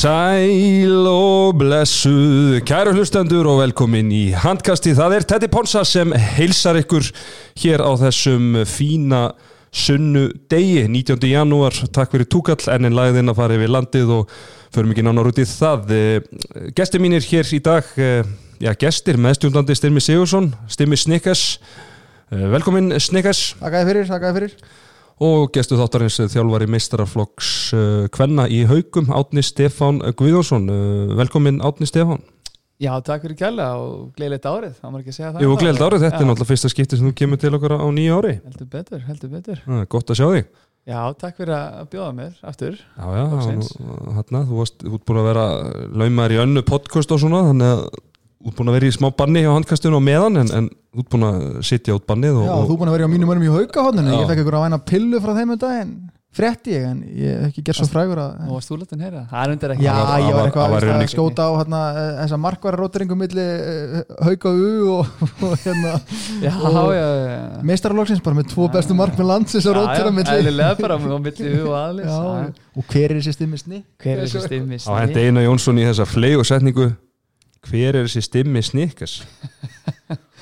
Sæl og blessuð, kæru hlustendur og velkomin í handkasti. Það er Teddy Ponsa sem heilsar ykkur hér á þessum fína sunnu degi, 19. janúar. Takk fyrir túkall, enn en lagðinn að fara yfir landið og förum ekki nánar út í það. Gestir mínir hér í dag, já gestir, meðstjóndandi Styrmi Sigursson, Styrmi Snikkes. Velkomin Snikkes. Takk að fyrir, takk að fyrir og gestu þáttarins þjálfari meistaraflokks uh, Kvenna í haugum Átni Stefán Guðjónsson. Uh, velkomin Átni Stefán. Já, takk fyrir kjalla og gleðilegt árið það var ekki að segja það. Jú, gleðilegt árið, þetta já. er náttúrulega fyrsta skipti sem þú kemur til okkar á nýja ári. Heldur betur, heldur betur. Ah, Gott að sjá þig. Já, takk fyrir að bjóða mér aftur Já, já, hérna, þú varst út búin að vera laumar í önnu podcast og svona þannig að út búin að vera í smá banni á handkastunum og meðan en, en út búin að sitja út bannið og, Já, og þú búin að vera á mínum örnum í haugahotninu ég fekk ykkur að væna pillu frá þeim um daginn. Fretti ég, en ég hef ekki gert svo frægur að Nú varst þú letinn heyra, það er undir ekki. Já, ég var eitthvað að, að skóta á hérna, þessa markvararóturingum millir hauga U og, og hérna Já, já, já Meistarlóksins bara með tvo bestu mark með landsins og rótira millir Já, eðlilega bara með millir U og aðlis Og hver er þessi stimmi sni? Hver er þessi stimmi sni? Á hendi Einar Jónsson í þessa flei og setningu hver er þessi stimmi snikkas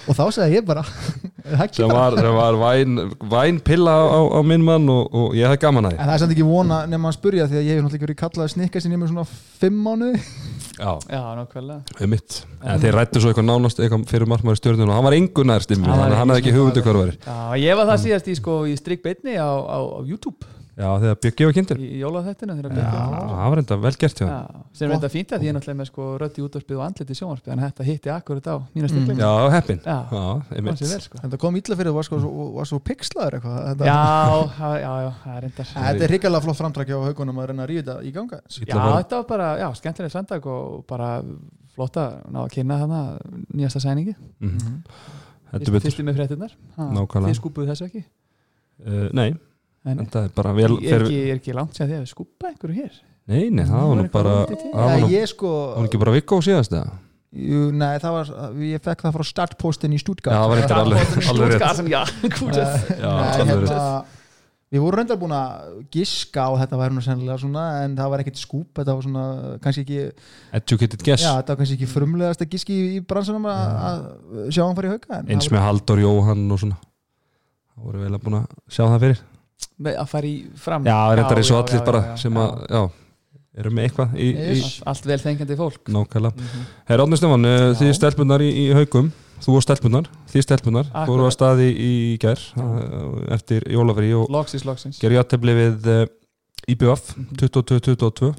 og þá segði ég bara sem var, sem var væn, væn pilla á, á minn mann og, og ég hef gaman að því. En það er samt ekki vona nefn að spurja því að ég hef náttúrulega verið kallað snikkas í nefnum svona fimm mánuði. Já, já nákvæmlega. En þeir rættu svo eitthvað nánast eitthvað fyrir margmæri stjórnum og hann var engunar stimmi þannig að hann hafði ekki hugmyndu hvað það var ég var það síðast í, sko, í strikk beitni á, á, á YouTube Já, þegar Björk gefa kindir Í jólaþættinu Já, það var enda vel gert Já, sem er enda fínt að ég er náttúrulega með sko rötti útvarpið og andliti sjónvarpið en þetta hitti akkurat á mína mm. Já, heppin. Já, það vel, sko. Það kom ítla fyrir að það var, sko, var svo pixlaður eitthvað? Þetta... Já, já, já, það er enda Þetta er hrikalega flott framtrakki á haugunum að reyna að ríða þetta í ganga. Já, þetta var bara, já, skemmtileg sandag og bara flotta ná að kynna þarna nýjasta sæningi mhm. Fyrstu með fréttinnar Þið skúpuðu þessu ekki? Uh, nei en það er bara vel er ekki, er ekki langt sér að þið hefur skupað einhverju hér. Nei, nei, það var nú bara það var sko, ekki bara vikko síðast eða? Jú, nei, það var, ég fekk það frá startpostin í Stuttgart. Já, það var eitthvað alveg, alveg rétt. Já, já, alveg rétt. hérna, Við vorum reyndar búin að giska á þetta væri nú sennilega svona en það var ekkert skúp, þetta var svona kannski ekki Educated guess. Já, þetta var kannski ekki frumlegast að giski í bransunum að sjá hann farið í hauga Eins með Haldur Jóhann og svona. Það voru vel að búin að sjá það fyrir að fara í fram. Já, reyndar eins og allir bara sem að, já, eru með eitthvað í, í, allt vel þengjandi fólk. Nákvæmlega. Mm -hmm. Herra Átni Stefán, uh, þið stelpunar í, í haugum þú og stelpunar, þið stelpunar fóru að staði í ger uh, eftir jólafri og gerði aðtefli við uh, IBF 22-22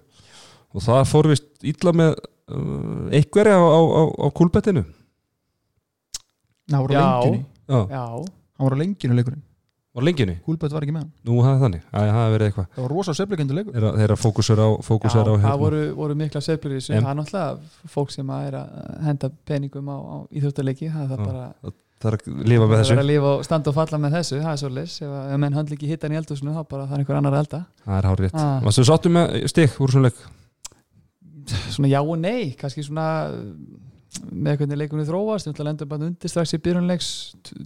og það fór vist ítla með einhverja á, á, á, á kúlbettinu voru lengjunni? Það voru lengjunni leikurinn Var lengjunni? Húlbætt var ekki með hann. Nú hafði þannig, það hafði verið eitthvað. Það var rosa seflegjöndu leikur. Þeir eru að fókusera á fókusera Já, á það hérna. voru, voru mikla seflir í þessu. Það er náttúrulega fólk sem er að henda peningum á, á íþjóttarleiki Það er bara Það er að lifa með þessu Það er að lifa og standa og falla með þessu. Það er svolítið Ef menn handl ekki hittan í eldusinu þá bara það er einhver annar elda. Það er hárið ah. Varstu sáttu með stík úr svona leik? Svona já og nei. Kanski svona með hvernig leikunni þróast. Við lendum bara undir strax í byrjunleiks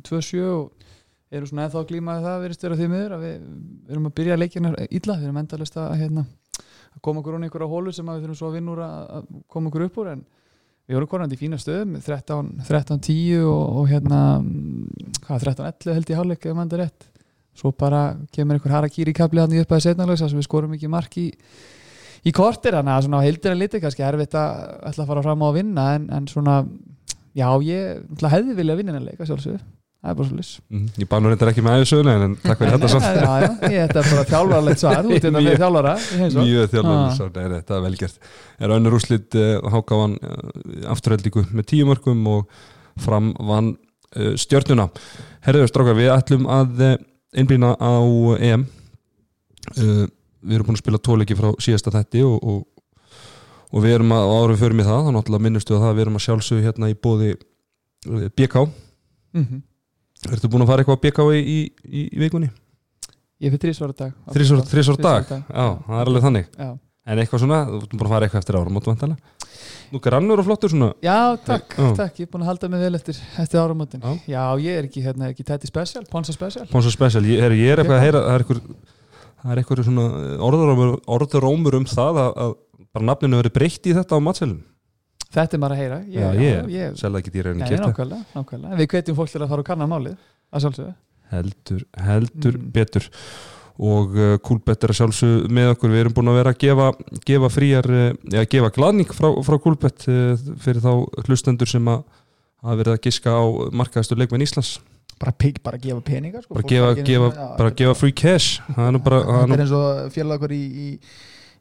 2-7 og erum svona eða þá glímaði það verist vera því miður að við, við erum að byrja leikina illa, við erum endalist að, hérna, að koma okkur á einhverja hólu sem við þurfum svo að vinna úr að koma okkur upp úr en við vorum korandi í fína stöðum 13-10 og, og hérna 13-11 held ég hálfleik ef maður er rétt. Svo bara kemur einhver harakýri kapli hann í uppaði setnalags þess að við skorum ekki mark í, í kortir þannig að svona heildir en liti kannski erfitt að ætla að fara fram á að vinna en, en svona já ég hefði viljað vinna en leika sjálfsögur það er bara svolítið mm, ég banur þetta ekki með aðeins en takk fyrir þetta já, já, ég er bara þjálfarlegt svar ert þetta með þjálfara mjög þjálfarlegt svar, nei, þetta er velgert er önnur úrslit uh, Hákávan uh, afturheldíku með tíu mörgum og fram vann uh, stjörnuna. Herriður strákar, við ætlum að einblýna á EM. Við erum búin að spila tóleiki frá síðasta þætti og, og, og við erum að árum fyrir mig það, þannig að minnustu að það við erum að sjálfsögja hérna í bóði BK mm -hmm. Ertu búin að fara eitthvað að bjekka á í, í, í, í vikunni? Ég fyrir þrísvara dag Þrísvara dag? dag? Já, það er alveg þannig Já. En eitthvað svona, þú ert búin að fara eitthvað eftir áramótu Nú grannur og flottur svona Já, takk, Já. takk, ég er búin að halda mig vel eftir, eftir áramótin Já. Já, ég er ekki, hérna, ekki tætti special, Ponsa special Ponsa special, ég, er, ég er eitthvað að heyra Það er eitthvað, það er eitthvað svona orðurómur um það að, að bara nafninu verið breytt í þetta á matselin þetta er maður að heyra. Ég, Já, ég- ég, selða ekki dýra. En við hvetjum fólk til að fara og kanna málið heldur, heldur Mm. betur. Og uh, Kúlbett er að sjálfsög með okkur, við erum búin að vera að gefa, gefa fríjar, uh, eða gefa gladning frá, frá Kúlbett uh, fyrir þá hlustendur sem að hafa verið að giska á markaðastu leikmenn Íslands. Bara, pig, bara gefa peninga sko. bara gefa, gefa, bara gefa free cash. Það er nú bara það er eins og okkur í í,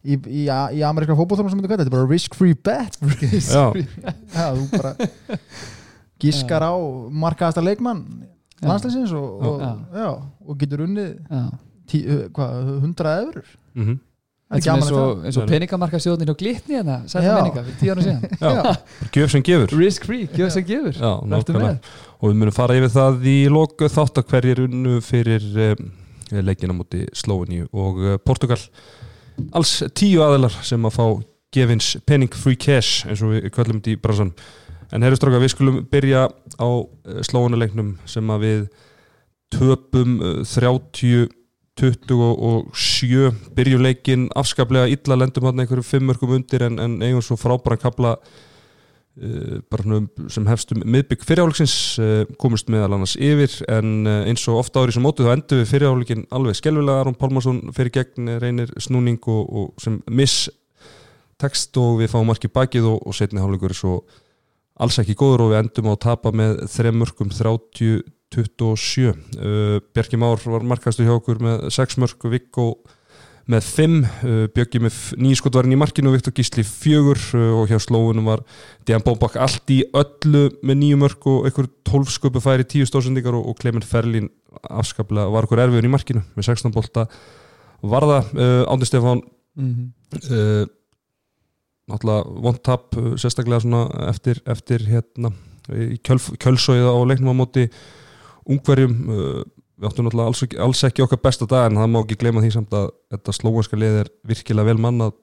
í, í, í ameríska fótbollþjóðum sem þetta er bara risk free bet já, já, þú bara giskar á markaðasta leikmann landsleisins og, og, Já. já, og getur unnið hvað, 100 eurur mm gaman eins og, eins og peningamarkasjóðin hjá glitni hérna, sætti Já. peninga fyrir tíu ára síðan. Gjöf sem gefur. Risk free, gjöf sem gefur. Já, og við munum fara yfir það í lok þátt að hverjir unnu fyrir um, leikina múti Slóveníu og uh, Portugal alls tíu aðilar sem að fá gefins penning free cash eins og við kvöllum þetta í bransan en herru stráka við skulum byrja á Slóvenuleiknum sem að við töpum uh, 30 27 byrjum leikin afskaplega illa lendum hann einhverju fimmörkum undir en, en eigum svo frábæran kapla sem hefst um miðbygg fyrirháleiksins uh, komist meðal annars yfir en uh, eins og ofta ári sem mótu þá endur við fyrirháleikin alveg skelvilega Aron Pálmarsson fyrir gegn eh, reynir snúning og, og sem miss text og við fáum markið bakið og, og setni hálfleikur er svo alls ekki góður og við endum á að tapa með þrem mörgum 30-27 uh, Bjarki Már var markastu hjá okkur með 6 mörg Viggo með 5 uh, Bjöggi með nýskotvarinn í markinu Viktor Gísli 4 uh, og hjá slóunum var Dejan Bómbak allt í öllu með nýju mörg og einhver 12 sköpu færi 10 stóðsendingar og, Clement Ferlin afskaplega var okkur erfiður í markinu með 16 bolta Varða, uh, Ándi Stefán Mhm. uh, náttúrulega vondtap uh, sérstaklega eftir, eftir hérna kjöl, kjölsóið á leiknum á móti ungverjum uh, við áttum náttúrulega alls ekki, alls ekki okkar besta dag en það má ekki gleyma því samt að þetta slóanska lið er virkilega vel mannað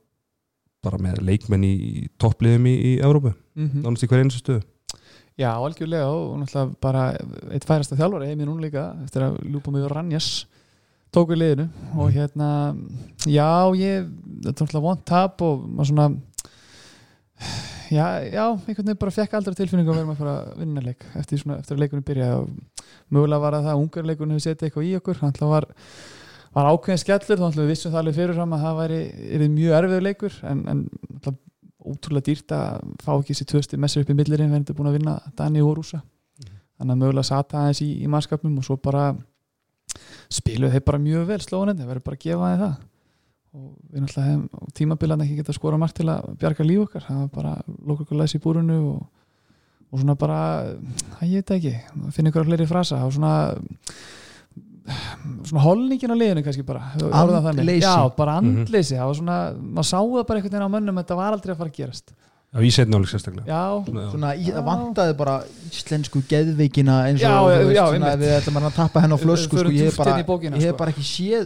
bara með leikmenn í, toppliðum í, í Evrópu, Mhm. nánast í hver einu stöðu. Já, algjörlega og náttúrulega bara eitt færasta þjálfari heim í núna líka eftir að ljúpa mig Ranjas tók við liðinu. Og hérna já, ég, þetta er náttúrulega vond tap og maður svona já, já, einhvern veginn bara fekk aldrei tilfinningu að vera maður að að vinna leik eftir, svona, eftir að leikunum byrjaði og mögulega var að það að ungarleikunum hefur setið eitthvað í okkur. Hann var, var ákveðin skellur þá við vissum það alveg fyrir fram að það væri mjög erfiður leikur en, en náttúrulega ótrúlega dýrt að fá ekki þessi tvösti messur upp í millirinn verður búin að vinna Dani og Rúsa þannig að mögulega sata aðeins í, í mannskapnum og svo bara spiluðu þeir bara mjög vel slóðan þeir verður bara að gefa þeir það og við náttúrulega hefum tímabilan ekki geta skora margt til að bjarga líf okkar. Það var bara lóka okkur læs í búrunu og, og svona bara það ég veit ekki, finna ykkur á fleiri frasa. Og svona svona holningin á liðinu kannski bara. Andleysi. já, bara andleysi. Það var svona, maður sá það bara einhvern veginn á mönnum að þetta var aldrei að fara að gerast. Já, í setni áleik sérstaklega. Já, Já. svona, það vantaði bara íslensku geðveikina eins og Já, já, veist, já, svona, við ætlum að tappa henn á flösku sko, ég, hef bara, sko. bara ekki séð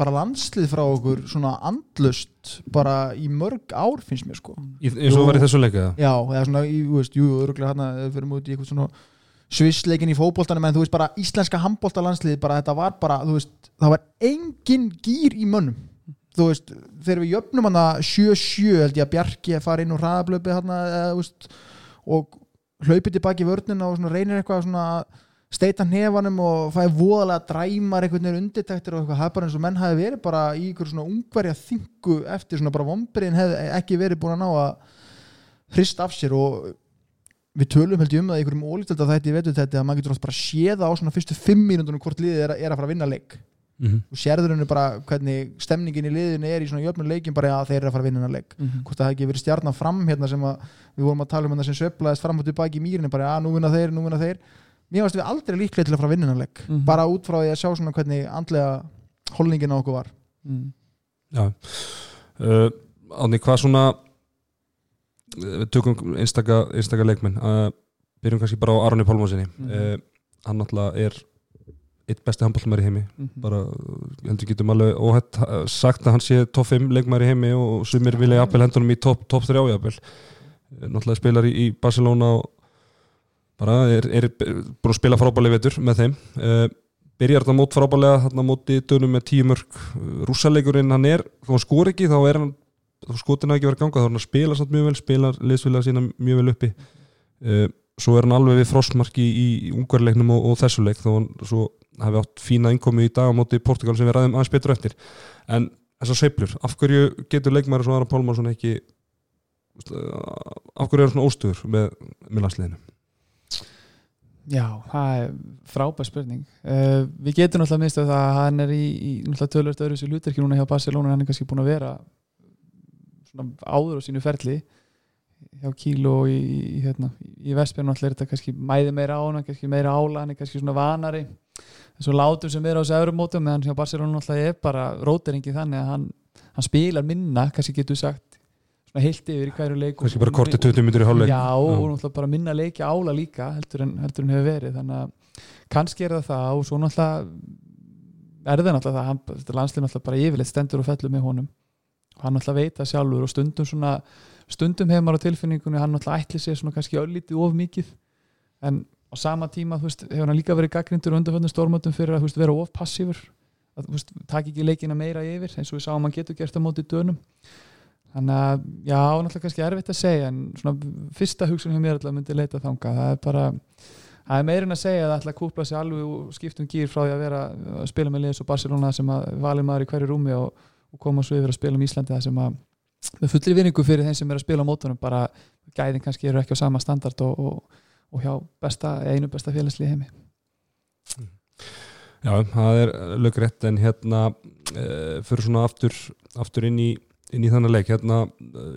bara landslið frá okkur svona andlust bara í mörg ár finnst mér sko. Eins og var í þessu leika já, eða svona, í, þú veist, jú, öruglega hérna fyrir út í eitthvað svona svissleikin í fótboltanum en þú veist bara íslenska handboltalandslið bara þetta var bara, þú veist, það var engin gýr í mönnum. Þú veist, þegar við jöfnum hana 7-7 held ég að Bjarki að fara inn úr hraðablöpi eða, þú veist, og hlaupið tilbaki vörnina og svona reynir eitthvað svona að steita hnefanum og fæði voðalega dræmar einhvern veginn undirtektir og eitthvað, það er bara eins og menn hafi verið bara í ykkur svona ungverja þingu eftir svona bara vombriðin hefði ekki verið búin að ná að hrist af sér og við tölum held ég um það einhverjum ólítölda þætti í vetu þetta að maður getur oft bara séða á svona fyrstu fimm mínúndunum hvort liðið er, er að fara að vinna leik. Mm og sérður henni bara hvernig stemningin í liðinu er í svona jöfnum leikin bara að þeir eru að fara að vinna leik. Mhm. hvort það hefði ekki verið stjarnan fram hérna sem að við vorum að tala um hérna sem söflaðist fram og tilbaki í mýrinni bara að nú vinna þeir, nú vinna þeir mér varst við aldrei líklega til að fara að vinna hennar leik Mhm. bara út frá því að sjá svona hvernig andlega holningin á okkur var Mm. Já uh, Ánni, hvað svona uh, við tökum einstaka, einstaka leikmenn uh, byrjum kannski bara á Arni Pálmásinni Mhm. uh, hann náttúrulega er eitt besti handbóltumæri í heimi Mhm. bara, uh, heldur getum alveg óhætt sagt að hann sé topp 5 leikmæri í heimi og sumir vilja jafnvel hendunum í topp top 3 jafnvel Uh, náttúrulega spilar í, í Barcelona og bara er, er búin að spila frábælega vetur með þeim. Uh, byrjar þetta mót frábælega þarna móti dönum með tíu mörg rússaleikurinn hann er, þó hann skor ekki þá er hann skotin hafa ekki verið að ganga þá er hann að spila samt mjög vel, spila liðsfélaga sína mjög vel uppi. Uh, svo er hann alveg við frostmarki í, í ungarleiknum og, og þessu leik þó hann svo hafi átt fína innkomi í dag á móti Portugal sem við ræðum aðeins betur eftir. En þessar seiflur, af hverju getur leikmæri svo Aron Pálmarsson ekki uh, af hverju er hann svona óstöður með, með landsliðinu Já, það er frábær spurning. Uh, Við getum náttúrulega minnst að hann er í, í tölvöld öðru sér hlutverki núna hjá Barcelona hann er kannski búin að vera áður á sínu ferli hjá Kíl og í, í, hérna, í Vestbjörn náttúrulega er þetta kannski mæði meira á hann kannski meira ála, hann er kannski svona vanari. En svo látur sem er á þessu öðrum mótum meðan hjá Barcelona náttúrulega er bara róteringi þannig að hann, hann spilar minna kannski getur sagt heilt yfir í hverju leik kannski bara kortið 20 minnur í hálfleik. Já, og náttúrulega bara minna leiki ála líka heldur en, heldur en hefur verið. Þannig að kannski er það það og svo náttúrulega er það náttúrulega það. Hann, þetta landslið náttúrulega bara yfirleitt stendur og fellur með honum. Og hann náttúrulega veit það sjálfur og stundum svona stundum hefur maður á tilfinningunni hann náttúrulega ætli sér svona kannski öllítið of mikið. En á sama tíma þú veist, hefur hann líka verið gaggrindur undanföndum stormötum fyrir að þú veist, vera of passífur. Að þú veist, takk ekki leikina meira yfir eins og við sáum hann getur gert á móti dönum þannig að, já, náttúrulega kannski erfitt að segja en svona fyrsta hugsun hjá mér alltaf myndi leita þanga, það er bara það er meirinn að segja að það ætla að kúpla sig alveg og skiptum gýr frá því að vera að spila með liðs og Barcelona sem að valið maður í hverju rúmi og, og koma svo yfir að spila um Íslandi það sem að með fullri vinningu fyrir þeim sem er að spila á mótunum bara gæðin kannski eru ekki á sama standard og, og, og hjá besta, einu besta félagslið heimi. Já, það er lögrætt en hérna e, fyrir svona aftur, aftur inn í inn í þannig leik hérna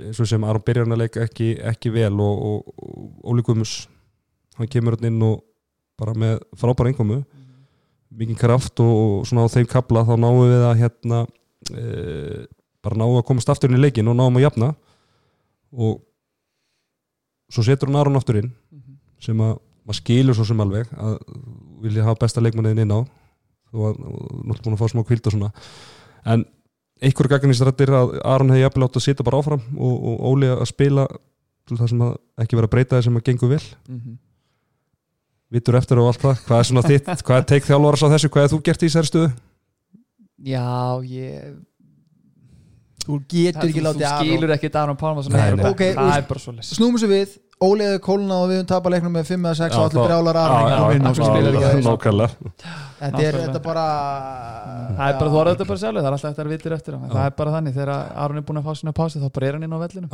eins og sem Aron byrjar hann að leika ekki, ekki vel og, Óli Guðmus hann kemur hann inn og bara með frábæra einkomu mm. mikið kraft og, og svona á þeim kabla þá náum við að hérna e, bara náum að komast aftur inn í leikin og náum að jafna og svo setur hann Aron aftur inn mm -hmm. sem að maður skilur svo sem alveg að vilja hafa besta leikmanniðin inn á og náttúrulega búin að fá smá kvild og svona en einhverju gagginistrættir að Aron hefði jafnvel átt að sitja bara áfram og, og Óli að spila það sem að ekki vera að breyta það sem að gengur vel. Mm -hmm. Vittur eftir og allt það. Hvað er svona þitt, hvað er teik þjálfvaras á þessu? Hvað er þú gert í þessari stuðu? Já, ég Þú getur ekki látið Þú skilur ekki Aron Pálmarsson það er bara svo les Snúmum svo við Óliðið kóluna og við höfum tapað leiknum með 5 eða 6 og allir brjálar aðra Nákvæmlega. Þetta er þetta bara Það er bara, þú orðið þetta bara sjálf það er alltaf eftir að vitir eftir það er bara þannig, þegar Aron er búin að fá sína pási þá bara er hann inn á vellinu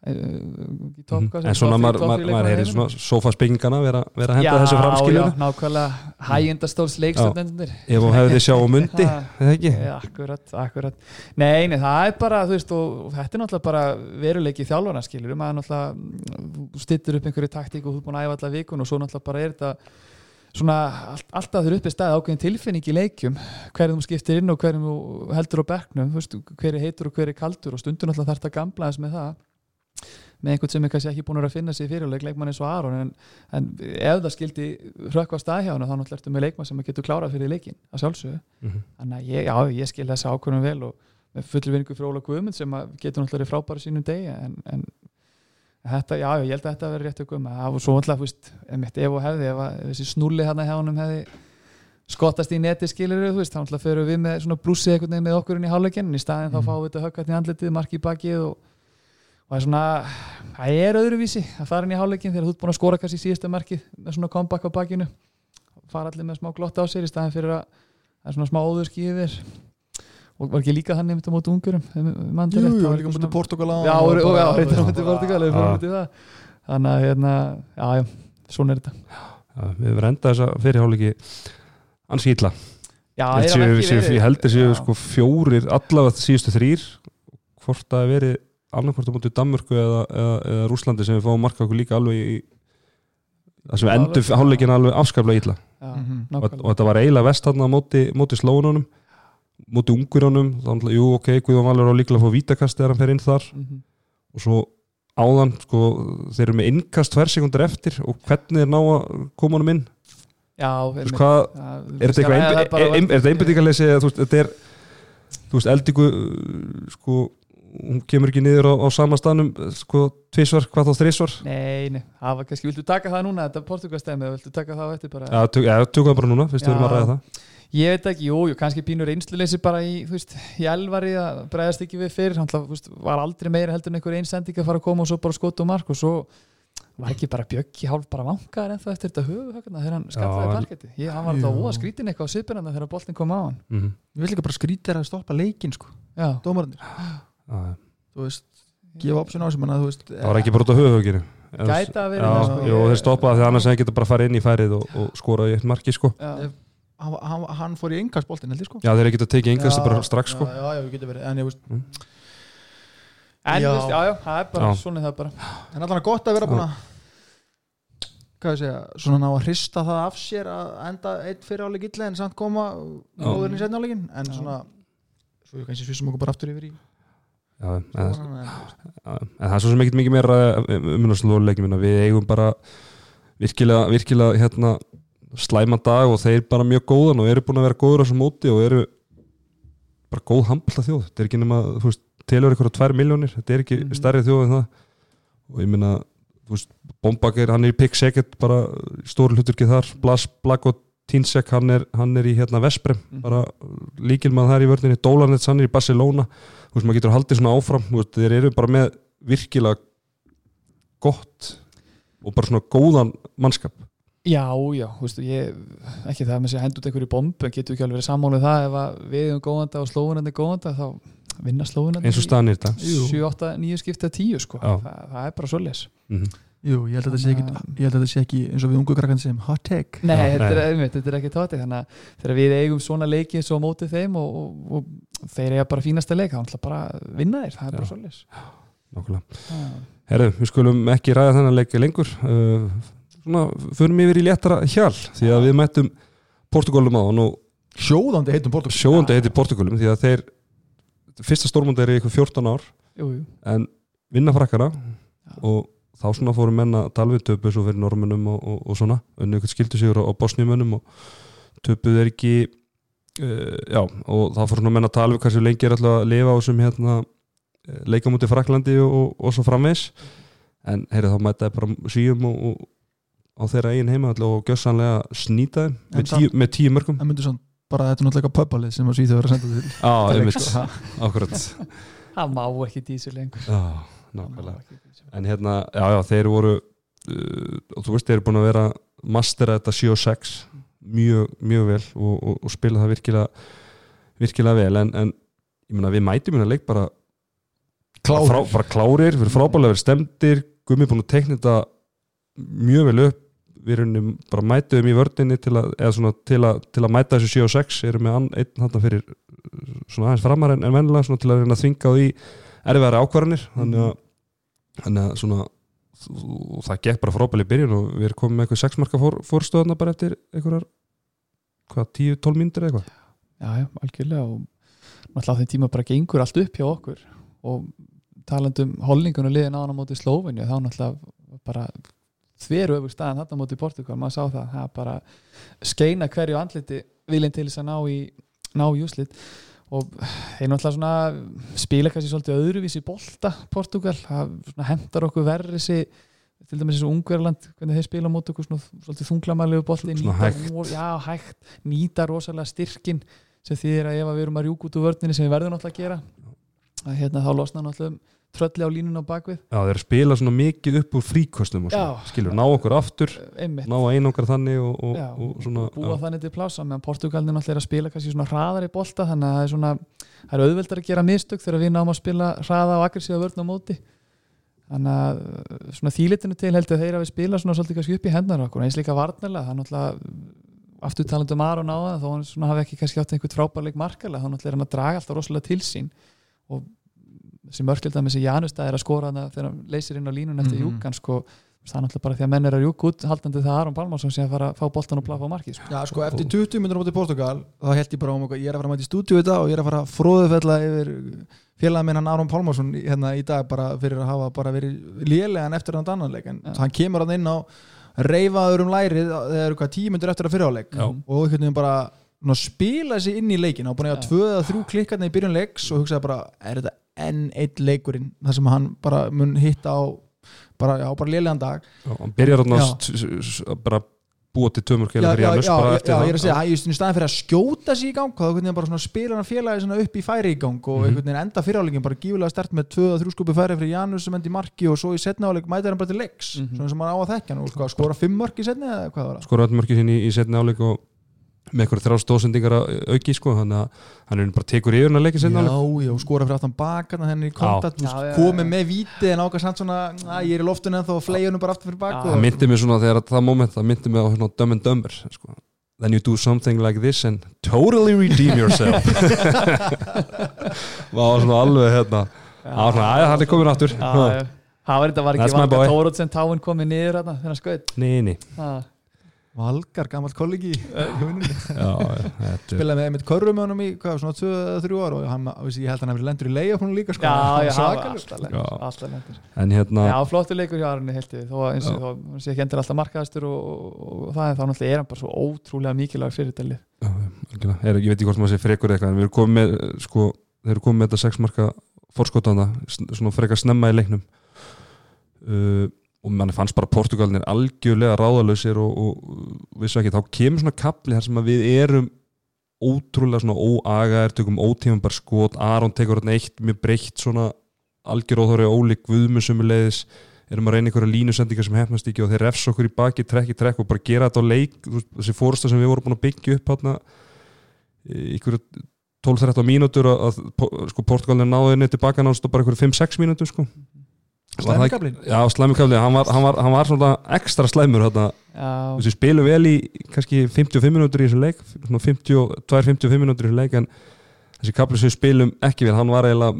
Top, mm. en svona maður heyri svona sofaspengingana vera að henda þessu framskilju já, nákvæmlega hægjendastóls leikstöndunir ef þú hefði sjá um mundi eða ekki? Ja, akkurat, akkurat. Nei, nei, það er bara, þú veist, og þetta er náttúrulega bara veruleiki þjálfana, skiljur maður náttúrulega stittur upp einhverju taktík og þú er búin að æfa allar vikun og svo náttúrulega bara er þetta svona alltaf þurr upp í stað ákveðin tilfinning í leikjum. Hverjum þú skiptir inn og hverjum þú heldur á bekknum hver er heitur og hver er kaldur og stundun alltaf þarf þetta gamlaðis með það með einhvern sem er kannski ekki búin að finna sig fyrirleik leikmann eins og Aron en, en ef það skildi hrökkvast að hjá hann þá náttúrulega ertu með leikmann sem getur klárað fyrir leikin að sjálfsögðu. Mm -hmm. þannig að ég, já, ég skil þessa ákvörðum vel og með fullur vinningu fyrir Óla Guðmund sem getur náttúrulega frábæra sínum degi en, en þetta, já, ég held að þetta verður rétt að guðma það var svo náttúrulega, þú veist, ef og hefði ef þessi snúli hann að hjá hann hefði skottast í neti skilir þú veist, þá náttúrulega fyrir við með svona blúsið eitthvað með okkur inn í hálfleikin, í staðin mm þá fáum við þetta höggat í andletið, marki í bakið og og það er svona, það er öðruvísi að fara inn í háleikin þegar þú ert búin að skora kannski í síðasta markið með svona comeback á bakinu. Fara allir með smá glotta á sér í staðin fyrir að það er svona smá óðurski yfir. Og var ekki líka þannig um þetta mótu ungurum Jú, jú, líka mútið Portugala Já, já, þetta mútið Portugala þannig að, hérna, já, já svona er þetta. Við verðum enda þess að fyrirháleiki ansi ítla Ég held þessi sko, fjórir allavega síðustu hvort að veri annarkvært á mútið Danmörku eða, eða, eða Rúslandi sem við fáum marka okkur líka alveg í það sem endur háluleikina alveg afskaplega ítla mhm, og, og þetta var eiginlega vest hann á móti, móti slónunum móti ungurjónum þannig að jú ok, Guðjón Valur á líklega að fá vítakast þegar hann fer inn þar. Mm -hmm. og svo áðan sko, þeir eru með innkast tver sekundur eftir. Og hvernig er ná að koma honum inn? Já, veist, hvað, er þetta einbindíkarleysi þetta er þú veist, eldingu sko hún kemur ekki niður á, á sama stanum sko tvísvar, hvað þá þrísvar Nei, nei, það var kannski, viltu taka það núna þetta portugalstæmi, viltu taka það á eftir bara? Já, tök, ja, tökum það bara núna, fyrst við erum að ræða það. Ég veit ekki, jú, jú, kannski pínur einsluleysi bara í, þú veist, í elvari að bregðast ekki við fyrir, hann var aldrei meira heldur en einhver einsending að fara að koma og svo bara skot og mark og svo var ekki bara bjöggi hálf bara vangaður ennþá eftir þetta höfuhögna þegar hann skallaði parketti. Ég, hann var alltaf óa skrítin eitthvað á sipinanda þegar boltin kom á hann. Mm Ég vil líka bara skrýta þér að stoppa leikin sko, það Þú veist, gefa option á sem hann að þú veist var ekki bara út á höfuhöginu Gæti að vera það, sko. jú, þeir stoppaði því annars hefði geta bara farið inn í færið og, og skorað í eitt marki sko. já, hann, hann, hann fór í engarsboltin heldur sko. Já, þeir geta tekið engast bara strax sko. Já, já, já, getur verið En ég veist, en Já. þú veist, já, já, það er bara svona er það bara. En allan gott að vera búin að hvað ég segja, svona ná að hrista það af sér að enda eitt fyrir áleik illa en samt koma góðurinn í setna áleikin en Já. svona, svo við kannski svissum okkur bara aftur yfir í en, það er svo sem ekkert mikið meira umhverfislega minna við eigum bara virkilega, virkilega hérna, slæma dag og þeir bara mjög góðan og eru búin að vera góður á þessu móti og eru bara góð handballa þjóð þetta er ekki nema, þú veist, telur eitthvað tvær miljónir þetta er ekki Mhm. stærri þjóð en það. Og ég minna, þú veist Bombakir, hann er í pick second bara stóru hlutur ekki þar, Blas, Blag og Tinsek, hann er, hann er í hérna Vesprem, Mhm. bara líkilmað þar í vörninni, Dólanets, hann er í Barcelona. Þú veist, maður getur haldið svona áfram. Veist, þeir eru bara með virkilega gott og bara svona góðan mannskap. Já, já, þú veist, ég ekki það með sér hend út einhverju bombu en getur ekki alveg verið sammálið það. Ef að við erum góðanda og slóðunandi er góðanda þá vinna slóðunandi eins og staðan er þetta Jú. 7, 8, 9 skiptið 10 sko. Það, það er bara svoleiðis. Mm jú, ég held að þetta sé ekki ég held að þetta sé ekki eins og við ungu krakkan sem hot take Nei, Já, þetta, nei. Er, þetta er ekki tóti þannig að þegar við eigum svona leiki svo á móti þeim og, og, og þeir eiga bara fínasta leik þá ætla bara að vinna þeir, það er bara Já. svoleiðis nákvæmlega Já. Herru, við skulum ekki ræða þennan leik lengur uh, svona, förum yfir í léttara hjal því að við mættum Portugalum á og sjóðandi heitum Portugal sjóðandi heitir Portugalum því að þeir fyrsta stórmund er í ykkur 14 ár Jú, jú. en vinna frakkara Já. og þá svona fórum menn að tala við töpu svo fyrir normunum og, og, og svona unni ykkur skildu sigur á, á bosnjumönnum og töpuð er ekki uh, já, og þá fórum svona menn að tala við hversu lengi er alltaf að lifa á þessum hérna leikamúti Fraklandi og, og, og svo framvegs en heyrðu þá mætaði bara svíum og, og á þeirra eigin heima alltaf og gjössanlega snýta þeim En með tíu, með tíu mörgum en myndu svona bara þetta er náttúrulega pöpalið sem að Svíþjóð er að senda til. Á, Leik, einmitt, sko. akkurat. Það má ekki dísu lengur. Já, nákvæmlega. En hérna, já, já, þeir voru uh, og þú veist, þeir eru búin að vera mastera þetta 7 og 6 mjög, mjög vel og, og, og spila það virkilega virkilega vel. En, en ég meina, við mætum hérna leik bara Klárir. frá, bara klárir, við erum frábælega verið stemdir Gummi búin að tekna þetta mjög vel upp. Við erum bara mætuðum í vördinni til að, eða svona, til að, til að mæta þessu 7 og 6 erum með ann- einn hann fyrir svona aðeins framar en, en vennilega svona til að reyna að þvinga á því erfiðari ákvarðanir þannig að, þannig að svona og það gekk bara frábæli byrjun og við erum komið með eitthvað 6 marka fór, fórstöðuna bara eftir einhverjar hvað, 10-12 myndir eitthvað? Já, já, algjörlega og náttúrulega á þeim tíma bara gengur allt upp hjá okkur og talandum holningunum liðin á hann á móti Slóvinju þá náttúrulega bara þveru öfug staðan þarna móti Portugal, maður sá það það bara skeina hverju andliti viljinn til þess að ná í ná í úslit og þeir náttúrulega svona spila kannski svolítið öðruvísi bolta Portugal, það hendar okkur verri þessi til dæmis þessu Ungverland hvernig þeir spila móti okkur svona, svolítið þunglamalegu Svona nýta- hægt. já, hægt, nýta rosalega styrkin sem þýðir að ef við erum að rjúk út úr vörninni sem við verðum náttúrulega að gera að hérna þá losna náttúrulega trölli á línun á bakvið. Já, þeir að spila svona mikið upp úr fríkostum og svona, Já. skilur, ná okkur aftur einmitt. ná einangar þannig og, og, Já, og svona búa þannig til plása meðan náttúrulega er að spila kannski svona hraðar í bolta þannig að það er svona það er auðveldar að gera mistök þegar við náum að spila hraða og aggressíða vörn á móti. Þannig að uh, svona þýlitinu til heldur þeir að við spila svona svolítið kannski upp í hendnar okkur eins líka varnarlega það er náttúrulega aftur talandi um Aron á það þó hann svona hafi ekki kannski átt einhvern frábærleik markalega þá náttúrulega er hann að draga alltaf rosalega til sín og þessi mörkildar með þessi Janustad er að skora hana þegar hann leysir inn á línun eftir mm Mhm. júkan sko það er náttúrulega bara því að menn er að júka út haldandi það Aron Pálmarsson sé að fara að fá boltan og plafa á markið sko. Já, sko, eftir 20 minnur á móti Portugal þá held ég bara um okkur, ég er að fara að mæta í stúdíu í dag og ég er að fara að fróðufella yfir félagin minn hann Aron Pálmarsson í- hérna í dag bara fyrir að hafa bara verið lélegan eftir hann annanleik en Já. hann kemur hann inn á reyfaður um lærið þegar eru hvað tíu minnur eftir að fyrirháleik Já. og einhvern veginn bara spila sig inn í leikin og búin að Já. eiga tvö eða þrjú klikkarni í byrjun leiks og hugsaði bara, er þetta enn eitt leikurinn þar sem hann bara mun hitta á bara, já, bara lélegan dag. Já, hann byrjar s- s- bara búa til tömur já, keila fyrir já, Janus já, ég er að segja, að í staðan fyrir að skjóta sig í gang þá veginn bara svona spila hann félagi svona upp í færi í gang og einhvern veginn enda fyriráleikin bara gífulega stert með 2-3 skupi færi fyrir Janus sem endi í marki og svo í setna áleik mæta hann bara til leiks Mhm. svona sem hann á að þekka hann og sko, skora 5 mörk í setni eða hvað var það? skora öll mörki sín í, í setni áleik og með eitthvað þrjá stóðsendingar að auki sko, þannig að hann er bara tekur yfir hann að leika Já, setni áleik já, og skora fyrir aftan baka þannig í kontakt, Já, já, já, komið já. með víti en ákast hann svona, að ég er í loftinu en þá flegi hann bara aftur fyrir baka Já, það myndi mig svona þegar það moment það myndi mig á svona Dumb and Dumber sko. then you do something like this and totally redeem yourself. Það var svona alveg hérna. Það var svona, aðja, hann er komin aftur Já, já. Það var þetta var ekki my boy. Valga Tórótt sem táin komið niður þarna þegar hann skaut nei, nei Ha. Valgar, gammalt kollegi já, já, þetta er spilaði með einmitt körru með honum í hvað, svona 2-3 ára og hann, veist, ég held að hann hefði lendur í hún líka sko. Já, já, það alltaf lengur, Já. alltaf lengur. en hérna Já, flottur leikur hjá Arni heldur þó að eins og þó hann sé ekki endur alltaf markaðastur og, og, og það er þá náttúrulega er hann bara svo ótrúlega mikilvæg fyrirtæli er, ég veit ekki hvort maður sé frekur eitthvað en við erum komið með sko, þeir eru komið með þetta sex marka forskotanda svona frekar snemma í leiknum uh, og manni fannst bara Portugalinir algjörlega ráðalösir og, og vissu ekki, þá kemur svona kapli þar sem við erum ótrúlega svona óagaðir, tökum ótífum bara skot, Aron tekur hérna eitt mjög breytt svona algjör óþóri ólík guðmusumulegis erum að reyna einhverja línusendingar sem hefnast ekki og þeir refs okkur í baki, trekk í trekk og bara gera þetta á leik, þessi fórsta sem við vorum búin að byggja upp hérna einhverju 12-13 mínútur að, að sko, Portugalin náði henni tilbaka náðast og bara einhverju 5-6 mínútur sko. Slæmikablinn? Já, slæmikablin, hann var, hann var, hann var svona ekstra slæmur við spilum vel í kannski 55 mínútur í þessu leik svona 52-55 mínútur í þessu leik en þessi kapli sem spilum ekki vel hann var eiginlega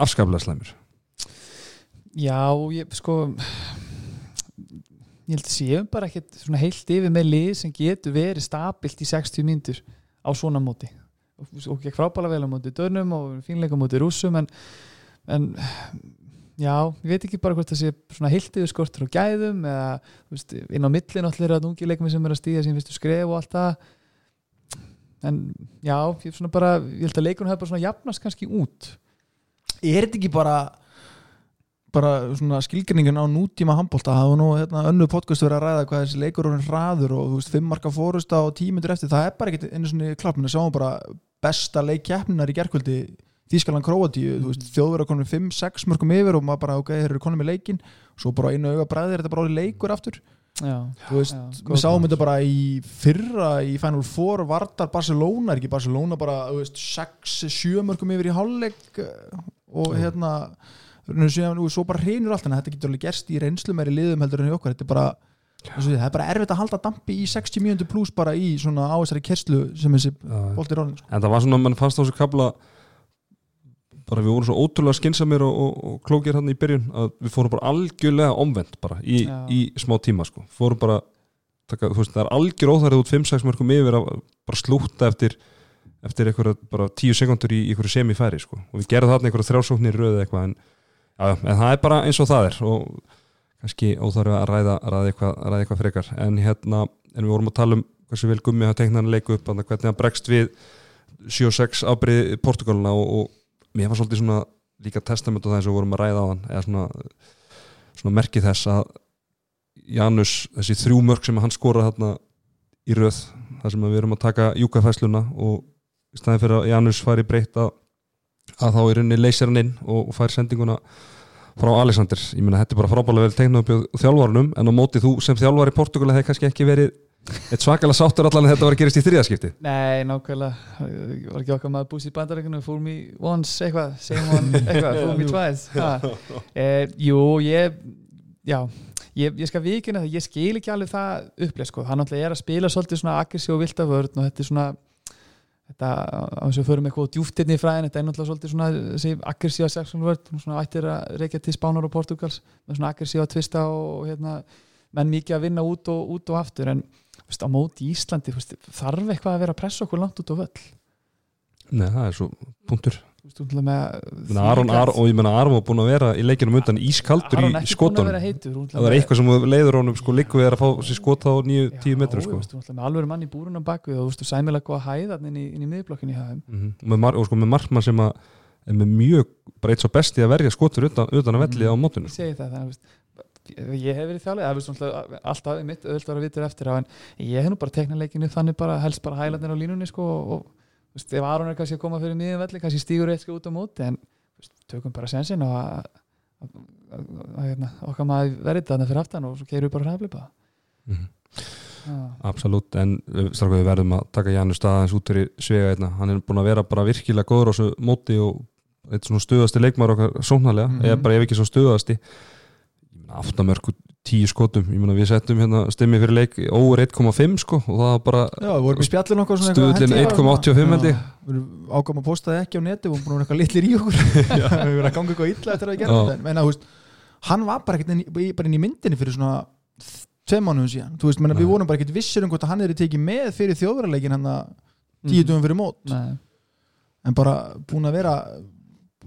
afskaplega slæmur. Já ég, sko ég held að séum bara ekkert svona heilt yfir með lið sem getur verið stabilt í 60 mínútur á svona móti. Og, ekki frábæla vel á móti dönum og fínleika á móti rússum en, en já, ég veit ekki bara hvort það sé svona yfir skortur og gæðum eða veist, inn á milli náttúrulega er að ungi leikmi sem er að stíða sín fyrstu skref og allt það. En já, ég, bara, ég held að leikunum hefur bara svona jafnast kannski út. Er þetta ekki bara bara svona skilgrinningin á nútíma handbólta það var nú hérna, önnu podcast verið að ræða hvað þessi leikur er hraður og þú veist, fimm marka fórusta og tímyndur eftir, það er bara ekkert einu svona klart, menn að sáum bara besta leik keppninar í gerkvöldi Þískaland Króatíu, þú veist, þjóður að konum 5-6 mörgum yfir og maður bara, ok, þeir eru konum með leikin svo bara einu auga bræðir þetta bara orðið leikur aftur. Já, þú veist, Já, við sáum þetta bara í fyrra í Final Four Vardar Barcelona, er ekki Barcelona bara, þú veist, 6-7 mörgum yfir í hálfleik eh, og Já. hérna svo bara reynur allt en þetta getur alveg gerst í reynslu meiri liðum heldur en í okkar, þetta er bara því, það er bara erfitt að halda dampi í 60 mínútur pluss bara í svona á þessari kerslu sem þessi bolti er orðin sko. en það var svona, mann fannst á þessu kapla bara við vorum svo ótrúlega skinsamir og, og, og klókir hann í byrjun að við fórum bara algjörlega omvend bara í, í smá tíma sko. Fórum bara, taka, þú veist, það er algjör óþærið út 5-6 mörgum yfir að bara slúta eftir eftir einhverja bara 10 sekundur í einhverju semifæri sko. Og við gerðum þarna einhverja þrjásóknir röðu eitthvað en, já, en það er bara eins og það er og kannski óþarf að ræða, ræða, eitthvað, ræða eitthvað frekar. En hérna, en við vorum að tala um hversu vel gummi hafa teiknað hann leiku upp hvernig hann bregst við 7-6 afbrið Portugalina og, og mér var svolítið svona líka testament á það eins og vorum að ræða á hann eða svona, svona merkið þess að Janus, þessi þrjú mörg sem hann skoraði þarna í röð þar sem við erum að taka júkafæsluna og í staðin fyrir að Janus fari breytt að, þá í rauninni leysir hann inn og, og fær sendinguna frá Alexander, ég meina þetta er bara frábælega vel teiknað upp á þjálfarunum en á móti þú sem þjálfar í Portugala hefði kannski ekki verið eitt svakalega sáttur allan en þetta var að gerast í þriðaskipti Nei, nákvæmlega. Var ekki okkar maður búst í bandarækjunum Fool me once, eitthvað, same one eitthvað, fool me twice. Eh, Jú, ég Já, ég, ég skal vikina það Ég skil ekki alveg það upplega sko. Hann náttúrulega er að spila svolítið svona aggressív og vilda vörn og þetta er svona þetta, á þess að við förum eitthvað djúftirni í fræðin þetta er náttúrulega svolítið svona þessi aggressíva sexual vörn, svona ættir að reykja til Spánar og Portugals, svona aggressíva tvista og hérna, menn mikið að vinna út og, út og aftur en veist, á móti í Íslandi veist, þarf eitthvað að vera að pressa okkur langt út á völl? Nei, það er svo punktur. Aron, Aron, og ég menna Aron var búin að vera í leikinum undan ískaldur í, að hún það er eitthvað sem leiður honum sko líku við að fá sér skot á 9-10 metrum sko. Alveg mann í búrun á bakvið og þú veist, sæmilega góða hæða inn í, í miðblokkinni mm og, mar, og sko með markmann sem að er með mjög, bara eitt svo besti að verja skotur utan, utan að velli á mótunum Ég segi það, þannig að ég hef verið þjálfið, það er alltaf mitt öðvöld að vitur eftir á en ég hef nú bara teknað leikinu þannig bara helst bara hælandir á línunni sko og, þú veist, ef Aron er kannski að koma fyrir nýðum velli kannski stígur eitt sko út á móti en veist, tökum bara sensin og hérna, okkar maður verið þarna fyrir aftan og svo keirum við bara hraðblipa Mhm. ah. Absolutt, en við, stráka, við verðum að taka Janus staðans út fyrir svega einna hann er búin að vera bara virkilega góður á þessu móti og eitt svona stuðasti leikmar okkar sóknarlega, Mhm. eða bara ef ekki svo stuðasti aftamörku tíu skotum, ég meina við settum hérna stimmi fyrir leik óur 1,5 sko og það var bara Já, við vorum í spjallin eitthvað að 1,85 held ég. Við erum ákvæm að posta það ekki á neti Við vorum búin að vera eitthvað litlir í okkur Við vorum að ganga eitthvað illa eftir að Já. þetta Menna, þú veist, hann var bara ekkert inn, í- bara inn í myndinni fyrir svona tveim mánuðum síðan Þú veist, menna, við vorum bara ekkert vissir um hvort að hann er tekið með fyrir þjóðverðarleikin hann að Mm. tíu dögum fyrir mót Nei. en bara búin að vera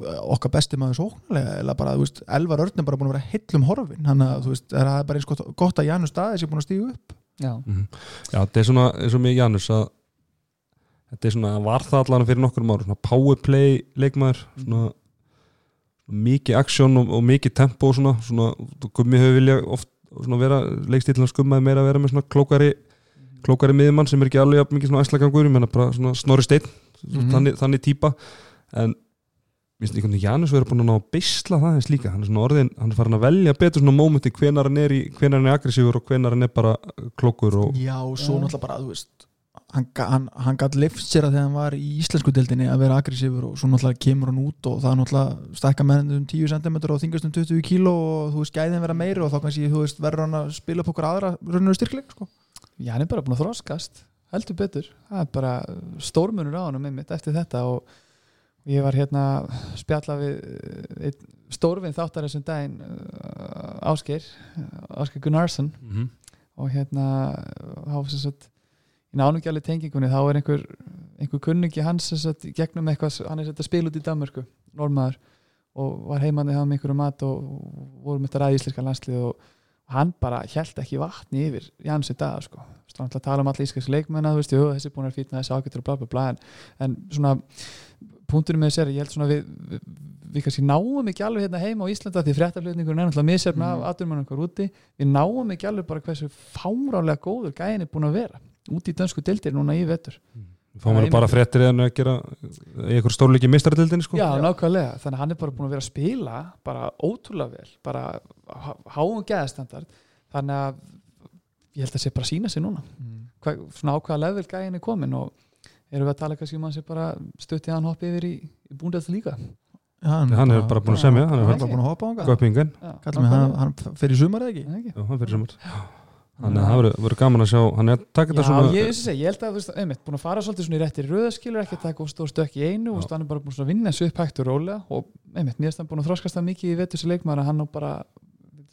okkar besti maður sóknarlega eða bara, þú veist, Elvar Örn er bara búin að vera heillum horfin, hann að, þú veist, er það bara eins gott, gott að Janus staði sé búin að stígu upp. Já, Mhm. Já, þetta er svona eins og mig Janus að þetta er svona, var það allan fyrir nokkur ára, svona powerplay leikmaður svona, svona mikið aksjón og, og mikið tempo og svona, svona gummi hefur vilja oft svona vera, leikstílinn skummaði meira að vera með svona klókari klókari miðjumann sem er ekki alveg mikið svona æslagangur, ég menna bara svona snorri steinn Mhm. þannig, þannig típa. En minnst einhvern veginn Janus verður búin að ná að beisla það eins líka, hann er svona orðin hann er farin að velja betur svona mómenti hvenar hann er í hvenar hann er aggressífur og hvenar hann er bara klókur og Já, og svo náttúrulega bara, þú veist hann, hann, hann gætt lift sér að þegar hann var í íslensku deildinni að vera aggressífur og svo náttúrulega kemur hann út og það er náttúrulega stækka með hann um 10 cm og þingast um 20 kg og þú veist, gæðin vera meiri og þá kannski, þú veist, verður hann að spila upp okkur aðra rauninu styrkleik, sko. Já, ég var hérna spjalla við eh, einn stórvinn þáttar þessum daginn uh, Ásgeir Ásgeir Gunnarsson mm -hmm. og hérna þá í nánugjali tengingunni þá er einhver, einhver kunningi hans í gegnum eitthvað, hann er sett að spila út í Danmörku normaður og var heimandi hann með einhverju mat og, og vorum þetta ræði íslenska landslið og hann bara held ekki vatni yfir Jansi dag sko, hann að tala um allir þú veist, jú, þessi búin að fýtna þessi ágættur og bla bla bla en, en svona punkturinn með þessi er, ég held svona við, við, við kannski náum ekki alveg hérna heima á Íslanda því fréttaflutningur er náttúrulega Mhm. af aðdurmann okkar úti. Við náum ekki alveg bara hversu fárálega góður gæin er búin að vera úti í dönsku dildir núna í vetur. Fáum við Já, bara fréttir eða að gera einhver stórleiki mistradildinni sko. Já, nákvæmlega, þannig að hann er bara búin að vera að spila bara ótrúlega vel bara há- háum geðastandard þannig að ég held að sé bara sína sig núna. Hva, svona ákvaða level gæin er komin og erum við að tala kannski um hann sem bara stutti hann hoppi yfir í, í búndið líka? Já, hann er bara búin að semja, hann er hann er bara búin að hoppa á hann. Hann, hann fer í sumar eða ekki? ekki? já, hann fyrir samar þannig að það verður- gaman að sjá hann er að taka Já, þetta svona ég, ég, ég held að þú veist, einmitt, búin að fara svolítið svona í réttir röðaskilur, ekki að taka stór stökk í einu, veist, hann er bara búin að vinna þessu upp hægt og rólega og einmitt, mér finnst hann búin að þroskast það mikið í vetur sem leikmaður að hann á bara,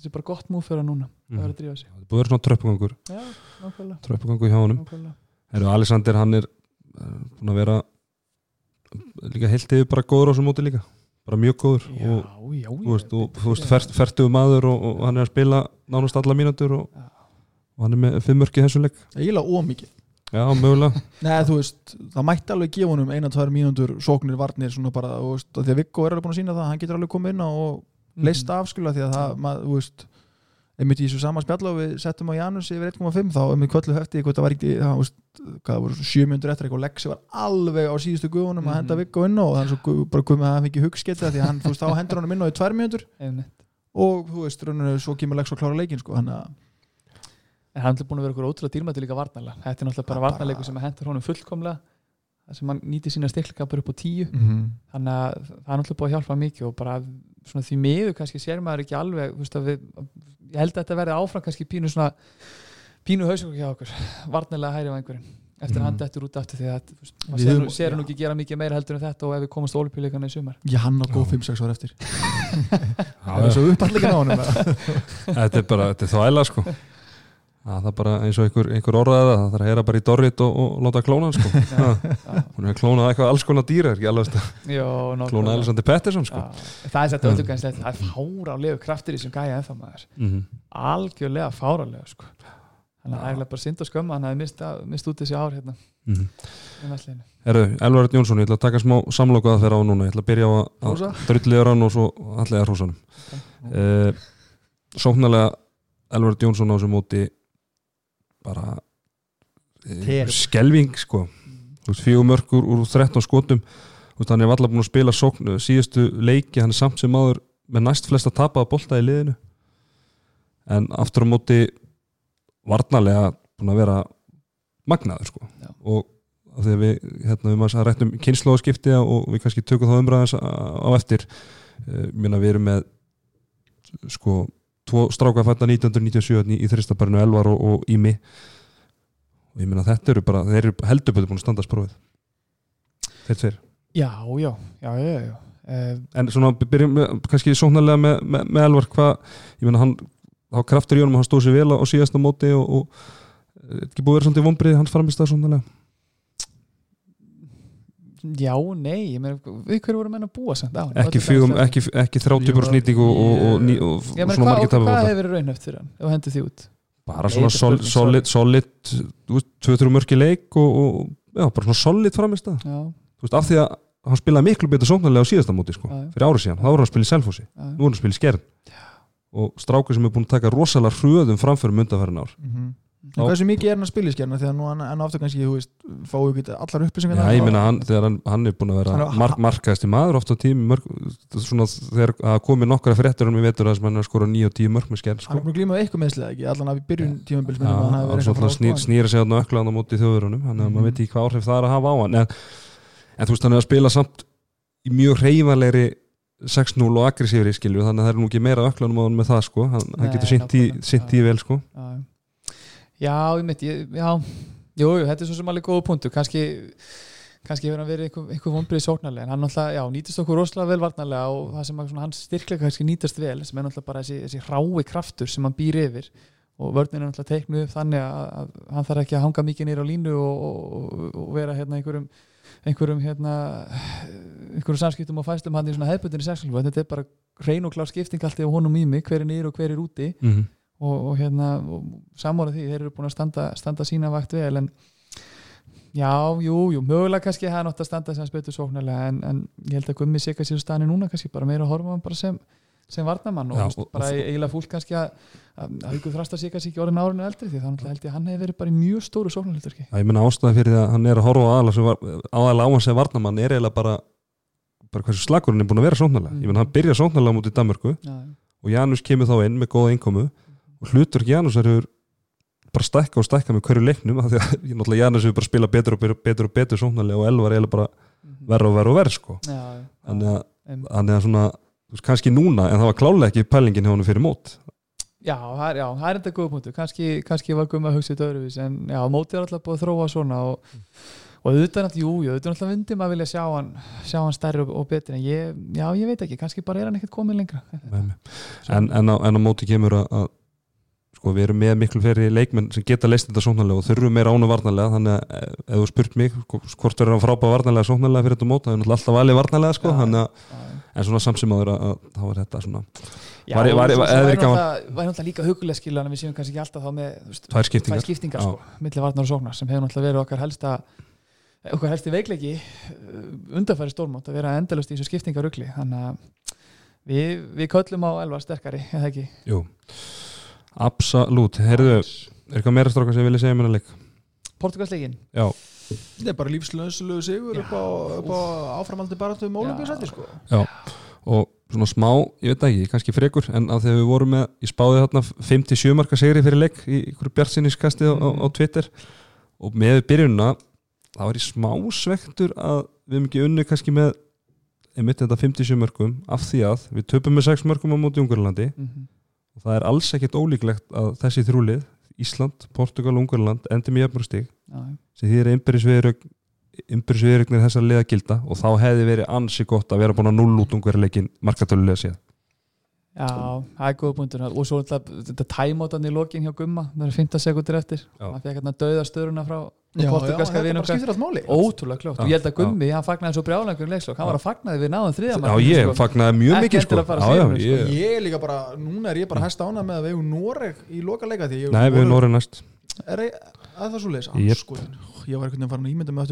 þetta er bara gott múf fyrir hann núna, það Mhm. verður að drífa sig. Það er búið að vera svona tröppugangur. Já, nákvæmlega, tröppugangur hjá honum. Alexander hann er búin að vera líka heilt yfir bara góður á þessu móti líka. Bara mjög góður Já, og já, þú veist, og, þú veist fert, fertuðu maður og, og hann er að spila nánast alla mínútur og, og hann er með fimm mörki þessu leik. Eiginlega ómikið já, mögulega. Nei, veist, það mætti alveg gefa honum eina, tvær mínútur sóknir, varnir, svona bara veist, því að Viggo er alveg búin að sína það, hann getur alveg komið inn og leist af skilja því að það, maður, þú veist einmitt í þessu sama spjall og við settum á Janus yfir 1.5 þá einmitt köllu höfti hvort það var ekki, það, hvað voru svo sjö mínútur eftir eitthvað Lexi var alveg á síðustu guðunum að henda Mhm. Viggo inn og þannig svo bara með að hann fengi hugsketið því að hann, þú veist, þá hendur hann inn á í tvær mínútur Einmitt. og þú veist, rauninu, svo kemur Lex og klára leikin sko, hann að En hann er búin að vera okkur ótrúlega dýrmættu líka varnarlega Þetta er náttúrulega bara varnarleikur sem hendur honum fullkomlega sem hann nýti sína styrkleika bara upp á tíu mm þannig að það er náttúrulega búið að hjálpa mikið og bara svona því miður kannski sér maður ekki alveg veist, að við, ég held að þetta verði áfram kannski pínu svona pínu hausöku hjá okkur, varnarlega hæri vangurinn eftir Mhm. að hann dettur út aftur því að maður sér, nú ekki gera mikið meira heldur en þetta og ef við komast ólupíleikana í sumar. Já, hann á góð Já. 5-6 ára eftir. Já, Það er svo uppallega á honum eða? þetta er bara, þetta er þvæla sko. Að það er bara eins og einhver, einhver orðaði það það þarf að heyra bara í Dorrit og, og láta klóna hann sko Ha, Já, hún er að klóna eitthvað alls konar dýra er ekki alveg að já, klóna nákvæmlega. Alexander Pettersson sko. Já, það er þetta öllu kannski það er fáránlegu kraftur í þessum gæja ennþá maður. Mm algjörlega fáránlega sko. Þannig að það er eiginlega bara synd og skömma hann hefði mist, mist út þessi ár hérna. -hmm. í vellinu Herru, Elvar Örn Jónsson, ég ætla að taka smá samlokaða þeirra á núna, ég ætla að byrja á að- drulliður hann og svo allega hrósanum uh, Sóknarlega Elvar Jónsson á þessu móti bara Terrible. skelving sko. Fjögur mörgur úr 13 skotum. Hann er allar búin að spila sókn. Síðustu leiki, hann er samt sem áður með næst flesta tapaða bolta í liðinu. En aftur á móti varnarlega búin að vera magnaður sko. Já. og að við hérna við maður rættum kynnslóðskipti og við kannski tökum þá umræðans á eftir. Uh, minna við erum með sko tvo stráka fætta 1997 í þristabarinu Elvar og, og Ími. Og ég minna þetta eru bara þeir eru heldur búin að standast prófið. Þeir tveir. Já, já, já, já, já. Uh, en svona byrjum kannski sóknarlega með, með, með Elvar hvað, ég meina hann þá kraftur í honum, hann stóð sér vel á, á síðasta móti og, og er ekki búið að vera svona vonbrið hans framist það sóknarlega já, nei ég meina, við hverju vorum menn að búa samt á ekki, ekki, ekki 30% nýting og, og, og, og, og svona margir og hvað hefur verið raunhæft fyrir hann ef þú hendur því út? Bara svona solid, solid þú veist, 2-3 mörki leik og, og já, bara svona solid framist það já, þú veist, af því að hann spilaði miklu betur sóknarlega á síðasta móti sko, fyrir árið síðan, þá voru hann að spila í Selfossi nú er hann að spila í Skjern og strákur sem er búin að taka rosalega hröðum framförum undanfærin ár Mhm. En Já. hversu mikið er hann að spila í skjærna þegar nú hann og aftur kannski, þú veist, fáu ekki allar upplýsingar Já, ég meina hann, þegar hann, hann er búin að vera Hann mark, markaðist í maður oft á tími mörg, svona þegar að komi nokkra fréttur um í vetur að sem hann er að skora 9 og 10 mörg með skjern hann sko. er búin að glíma við eitthvað meðslega ekki allan af í byrjun tímabils Já, hann svona snýr, snýra sig hann á öklan á móti þjóðurunum þannig að maður veit ekki hvað áhrif það er að hafa á hann en, en þú veist hann er að spila samt í mjög reyfanlegri 6-0 og aggressífri skilju þannig að það er nú ekki meira öklanum á hann með það sko. Hann, hann Nei, getur sint í, vel sko. Já, já, ég mitt jú, þetta er svo sem alveg góða punktu kannski kannski hefur hann verið einhver, einhver vonbrið sóknarlega en hann náttúrulega, já, nýtist okkur rosalega vel varnarlega og það sem hans styrklega kannski nýtast vel sem er náttúrulega bara þessi, þessi rái kraftur sem hann býr yfir. Og vörnin er náttúrulega teiknuð upp þannig að, að hann þarf ekki að hanga mikið nýr á línu og, og, og vera hérna einhverjum einhverjum hérna einhverjum samskiptum og fæstum hann í svona hefbundinni sexuálfu þetta er bara hrein og klár skipting alltaf á honum í mig, hver er nýr og hver er úti mm -hmm. og, og hérna sammála því, þeir eru búin að standa, standa sína vakt vel en já, jú, jú, mögulega kannski það er nátt að standa sem spötu sóknarlega en, en ég held að Gummi sé kannski á staðinu núna kannski bara meira að horfa hann bara sem sem varnamann og, Já, og- bara og- eiginlega fúlt kannski að Haukur Þrastar sé kannski ekki orðin árinu eldri því þannig held ég að hann hefði verið bara í mjög stóru sóknarhlutverki ég meina ástæða fyrir því að hann er að horfa aðalega á hann sem varnamann er eiginlega bara bara hversu slagur hann er búin að vera sóknarlega Mm. ég meina hann byrja sóknarlega mútið Danmörku já, og Janus kemur þá inn með góða innkomu og hlutur Janus er bara stækka og stækka með hverju leiknum því að Janus hefur bara spilað betur og betur, betur og betur sóknarlega og Elvar eiginlega bara Mhm. verð og verð og verð sko já, já, veist, kannski núna en það var klálega ekki pælingin hjá hann fyrir mót. Já, það er, það er enda góð punktu kannski, kannski var hugsa þetta öðruvís en já, mótið er alltaf búið að þróa svona og, og auðvitað náttúrulega, jú, auðvitað náttúrulega vindi maður vilja sjá hann, sjá hann stærri og, og betri en ég, já, ég veit ekki, kannski bara er hann ekkert komin lengra. En, en, á, en á móti kemur að, að sko við erum með miklu fleiri leikmenn sem geta leist þetta sóknarlega og þurfum meira ánu varnarlega þannig að eh, ef þú spurt mig hvort er hann frábæð varnarlega sóknarlega fyrir þetta mót það er náttúrulega alltaf valið varnarlega sko Já. þannig að Já, en svona samsimaður að, að þá er þetta svona Já, Var- var- var- eða væri náttúrulega- líka hugulega skilja en við séum kannski ekki alltaf þá með tvær skiptingar. skiptingar sko, milli varnar og sóknar sem hefur náttúrulega verið okkar helsta okkar helsti veikleiki undarfæri stórmátt að vera endalust í þessu skiptingarugli. Þannig að við, við köllum á elvar sterkari, eða ekki? Jú, absolutt. Herðu, er eitthvað meira strókar sem ég vilja segja mér að leik? Portugalsleikin, Já, þetta er bara lífslöðslöðu sigur upp á, upp á áframaldi baráttu um ólumbísætti sko. Og svona smá, ég veit ekki, kannski frekur en að þegar við vorum með, ég spáði þarna 57 marka segri fyrir leik í ykkur bjartsinniskasti á, á, á Twitter. Og með byrjunna þá var ég smá svektur að við hefum ekki unni kannski með einmitt þetta 57 mörgum af því að við töpum með 6 mörgum á móti Ungurlandi mm og það er alls ekkert ólíklegt að þessi þrúlið, Ísland, Portugal og Ungurland endi með jafnmörgstig já, sem því er innbyrðisviðrögnir þessar liða gilda og þá hefði verið ansi gott að vera búin að null út ungverðileikin markatölulega séð já, það er góða punktur. Og svo þetta, þetta tæmótan í lokin hjá Gumma það er 15 sekundir eftir. Já. hann fekk hérna dauða störuna frá já, já, ótrúlega klókt Já, og ég held að já. Gummi, hann fagnaði svo brjálangur hann var að fagnaði við náðum þriða Já, ég fagnaði mjög Ekki mikið sko. Já, já, sko. ég, ég er líka bara, núna er ég bara hæst ána með að við hefum Noreg í loka leika því ég, Nei, við erum orðið næst. Er það svo Jep. ég var einhvern veginn að ímynda með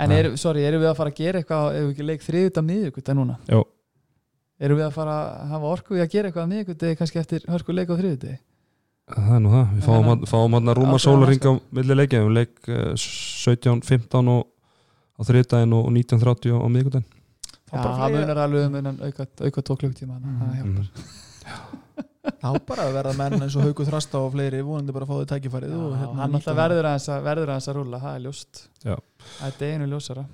En er, sorry, erum við að fara að gera eitthvað ef við ekki leik þriðut af miðugut núna? Já, erum við að fara að hafa orku í að gera eitthvað að miðvikudegi kannski eftir hörku leik á þriðudegi það er nú það, við fáum, hann- fáum hann að rúma Ákveðna sólaring á milli leikja. Við leik eh, 17-15 og á þriðdægin og 19.30 á Þá Já, það munar alveg um auka, auka tvo klukktíma Mhm. það hjálpar þá bara að verða menn eins og Hauku Þrasta og fleiri vonandi bara að fá þau tækifærið og Já, hérna hann alltaf verður aðeins að, verður aðeins að rúla, það er ljóst. Já. það er deginu ljósara.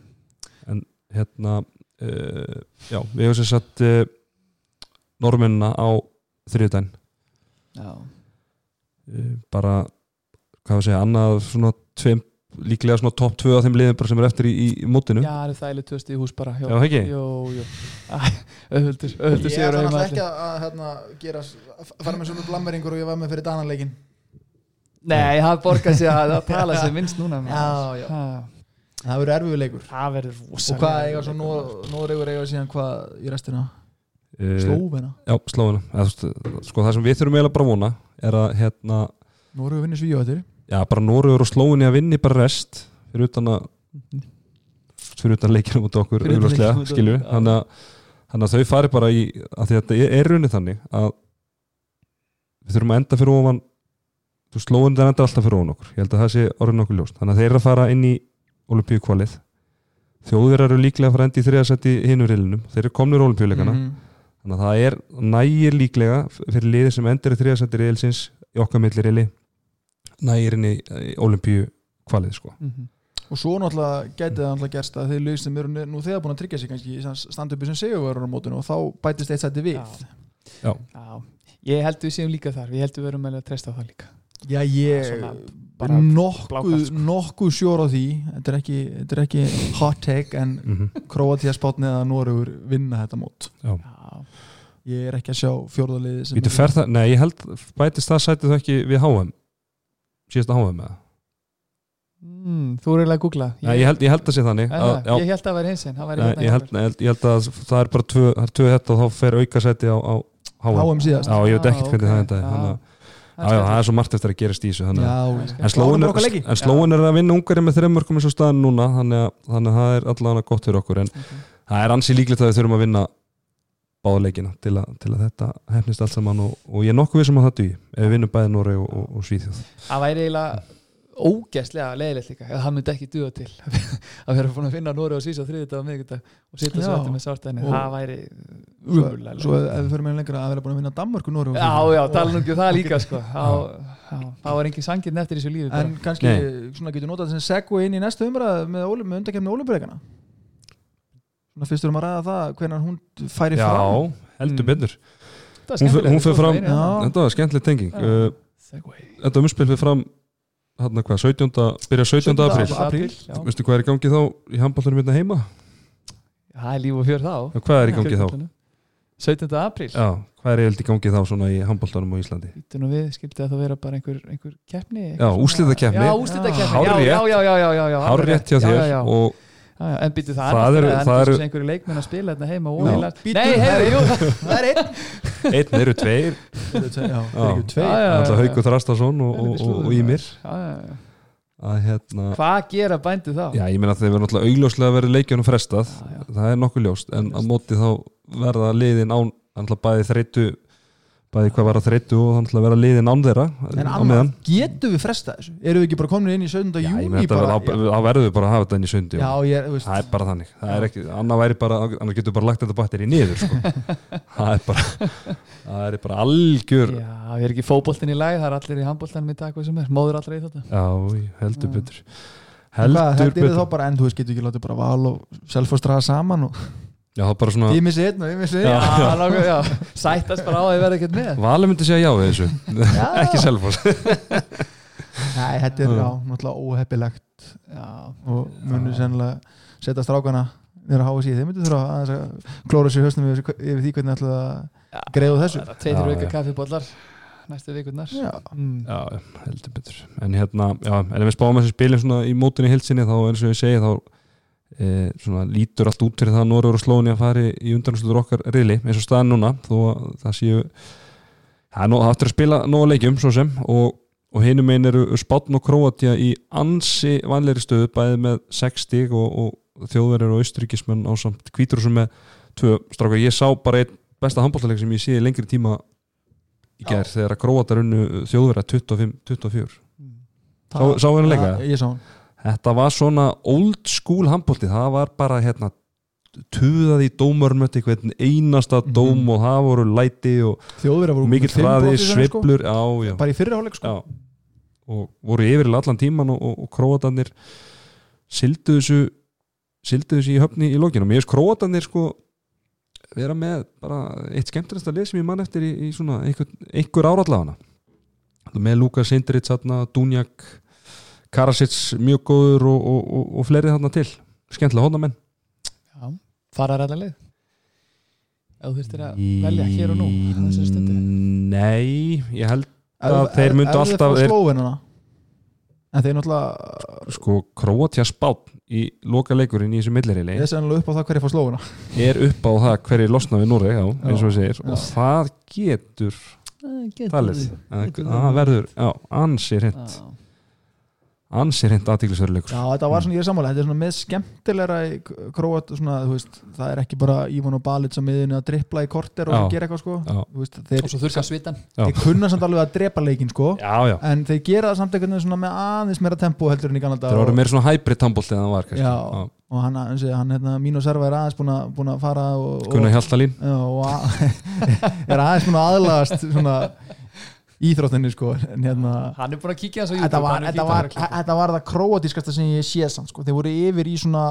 Hérna uh, já, við hefum sér satt uh, normennina á þriðdægin Já, uh, bara hvað við segja, annað svona tveim, líklega svona topp 2 af þeim liðum bara sem er eftir í, í, mótinu Já það er þægilegt tvöst í hús bara Já, það ekki? Jú, jú Öðvöldur, öðvöldur Ég náttúrulega heimavelli. ekki að, hérna, gera, fara með svona blammeringur og ég var með fyrir Dananleikin Nei, það borgar sig að, tala sig minnst núna. Já, já. Ha, Það verður erfiður leikur Það verður Og rosalega hvað eiga svo Noregur eiga síðan hvað í restina? uh, Slóvena Já, slóðuna Eða, þú veist, sko, það sem við þurfum eiginlega bara að vona er að hérna, Noregur vinnir svíu já, bara Noregur og Slóinni að vinni bara rest fyrir utan að fyrir utan leikina mútið okkur skilju þannig að, þannig að þau fari bara í að þetta er runni þannig að við þurfum að enda fyrir ofan þú slóin það enda alltaf fyrir ofan okkur. Ég held að það sé orðin okkur ljóst. Þannig að þeir eru að fara inn í olimpíu kvalið þjóðir eru líklega að fara enda í þriðasætti hinur rilinum, þeir eru komnir olimpíuleikana Mhm. þannig að það er nægir líklega fyrir liði sem endur í þriðasætti rilsins í okkar milli rili nægir inn í, í olimpíu kvalið sko. Mhm. Og svo náttúrulega gæti það náttúrulega gerst að þeir lög sem eru nú þegar búin að tryggja sig kannski standa uppi sem segjuverður á mótinu og þá bætist eitt sætti við. Já. Já, ég held við séum líka þar. Við heldum við verum með að treysta á það líka. Já, ég nokkuð, sko. nokkuð sjór á því. Þetta er ekki, þetta er ekki hot take en mm Kroatia spátnið að Noregur vinna þetta mót. Já, ég er ekki að sjá fjórðaliði nei, ég held bætist það sætið það ekki við HM síðasta HM eða mm, Þú eru eiginlega að googla. Nei, ég held, ég held að sé þannig. Að, að, Ég held að það væri hins einn Það væri nei, hérna ég, held, ég, ég að það er bara tvö, það tvö þetta og þá fer auka sæti á, á HM HM síðast. Já, ég veit ekkert Ah, hvernig það endaði Já. þannig að Já, já, það er svo margt eftir að gerast í þessu þannig að- Já, En slóin er, er að vinna ungari með þreymörkum eins og staðan núna þannig að, þannig að það er allavega gott fyrir okkur en það er ansi líklegt að við þurfum að vinna báða leikina til, að- til að þetta hefnist allt saman og, og ég er nokkuð vissum að það dugi. Ef við vinnum bæði Noreg og, og, og Svíþjóð. Það væri eiginlega ógæstlega leiðilegt líka ef það myndi ekki duga til. Að vera búin að finna Nóri og Svís á þriðið og miðvikudag og sitja svo eftir með svartæðinni Og- það væri umurlega svo ef við fyrir með lengra að vera búin að vinna Danmörku Noregur Já, já, tala nú ekki um það líka sko. Þá, er engin sangirn eftir þessu lífi En kannski Nei. svona getur notað sem segway inn í næstu umræð með, Óli- með undakefni Ólimpíuleikana Svona fyrst erum að ræða það hvernig hún færi Já, fram heldur Mm. betur er hún þú fram- hérna. Já. Þetta var skemmtileg tenging Já. uh. Þetta umspil fyrir fram hérna hvað, 17. byrja 17. 17. apríl apríl. já. Veistu hvað er í gangi þá í handballunum hérna heima? Það er líf og fjör þá Já, hvað er í gangi þá? 17. apríl Já, hvað er eiginlega í gangi þá svona í handballunum á Íslandi? Ítu nú við, skildi að það vera bara einhver, einhver keppni Já, úrslitakeppni. Já, úrslitakeppni, já, Hárrétt. já, já, já, já, já, já Hárrétt hjá já, þér já, já. og Já, já, en býtu það, Það er náttúrulega- einhverju leikmenn að spila þetta heima og Bíddu, Nei, heyrðu, jú Það er einn. Einn eru tveir. Er Haukur Þrastason og, og, og, og Ímir að hérna Hvað gera bændu þá? Já, ég meina að þeir verður náttúrulega augljóslega verið leikjunum frestað. Já, já. það er nokkuð ljóst en á móti þá verða liðin án náttúrulega bæði þreytu bæði hvað var að þreytu og þannig að vera liðin án þeirra En annað, getum við fresta þessu? Erum við ekki bara komin inn í 17. Já, ég júni þá verður við bara að hafa þetta inn í Já, veist. Það er bara þannig. Annað annað getur bara lagt þetta batteri niður sko. það er bara það er bara algjör já, Já, við erum ekki fótboltin í lagi, það er allir í handboltanum í dag er, móður allra í þetta. Ég heldur Já. betur. Heldur betur. þá bara, en þú veist, getur ekki látið bara val og selfos draga saman og já, það er bara svona ég missi einn og ég missi Já. einn Já, nokkuð, já, sættast bara á að ég verði ekkert með. Valur myndi segja já við þessu. Ekki Selfoss. Nei, þetta er, Já. já, náttúrulega óheppilegt. Já, og munur sennilega setja strákana niður að háa síð, þeir myndu þurfa aðeins að klóra sér í hausnum yfir, yfir því hvernig ætla Já. að greiða úr þessu. það Já, auka já. kaffibollar næstu vikurnar. Já, mm. já, já, heldur betur. En hérna, já, en ef við spáum þessu spilin svona í mótunni hilsinni þá eins og ég segi þá e, svona lítur allt út fyrir það að Norður og Slóni að fari í undanúslutur okkar riðli eins og staðan núna þó að það séu það er áttur að spila nóga leikjum svo sem og, og hinum einn eru Spátn og Króatía í ansi vanleiri stöðu bæði með 6 stíg og, og þjóðverðir og austríkismenn á samt kvítur sem með tvö. Strákar, ég sá bara einn besta handbóltaleg sem ég sé lengri tíma í gerð þegar að Króatar unnu þjóðverða 25-24 Sá- sáu henni leika? Ég sá hann Þetta var svona old school handbólti það var bara hérna tuðað í dómarmötti hvern einasta Mhm. dóm og það voru læti og mikill hraði, þenni, sko. já, já, Bara í fyrri hálfleik sko. Og voru yfir allan tíman og, og, og króatarnir sildu þessu sildu þessu í höfni í lokinu og mér finnst króatarnir sko vera með bara eitt skemmtilegsta lið sem ég mann eftir í, í svona einhver, einhver árallafana með Lukas Sindrits Dunjak Karasits mjög góður og, og, og, og fleiri þarna til. Skemmtilega hóndamenn Já, fara ræða leið Ef þú þurftir að velja hér og nú. Nei, ég held að þeir ef- myndu alltaf- þeir þeir- slóvenuna. En þeir náttúrulega sko Króatja spát í loka leikurinn í þessu sé alveg upp á það hverja fá slóvuna er upp á það hverju losna við Núri já, eins og við segir. Já. og það getur talið að það verður, já, ansir ansir hint aðtíklisveruleikur Já, þetta var svona, ég er sammála, þetta er svona með skemmtilegra í króat, svona, þú veist, það er ekki bara Ívon og Balic á miðinu að drippla í korter og Já. gera eitthvað, sko. Veist, þeir, Og svo þurrka svitan þeir kunna samt alveg að drepa leikinn, sko. Já, já, en þeir gera það samt einhvern veginn svona með aðeins meira tempo heldur en í Kanada það voru meira svona hybrid handbólt eða það var kannski. Já. og hann, hann, hann hérna, mín og Serva er aðeins búin að, búin að fara og, og, Gunnar Hjaltalín. Já, og er aðeins búin að aðlagast svona íþróttinni, sko en hérna Hann er búin að kíkja þess á þetta var, þetta, var, þetta var það króatískasta sem ég sé samt sko. þeir voru yfir í svona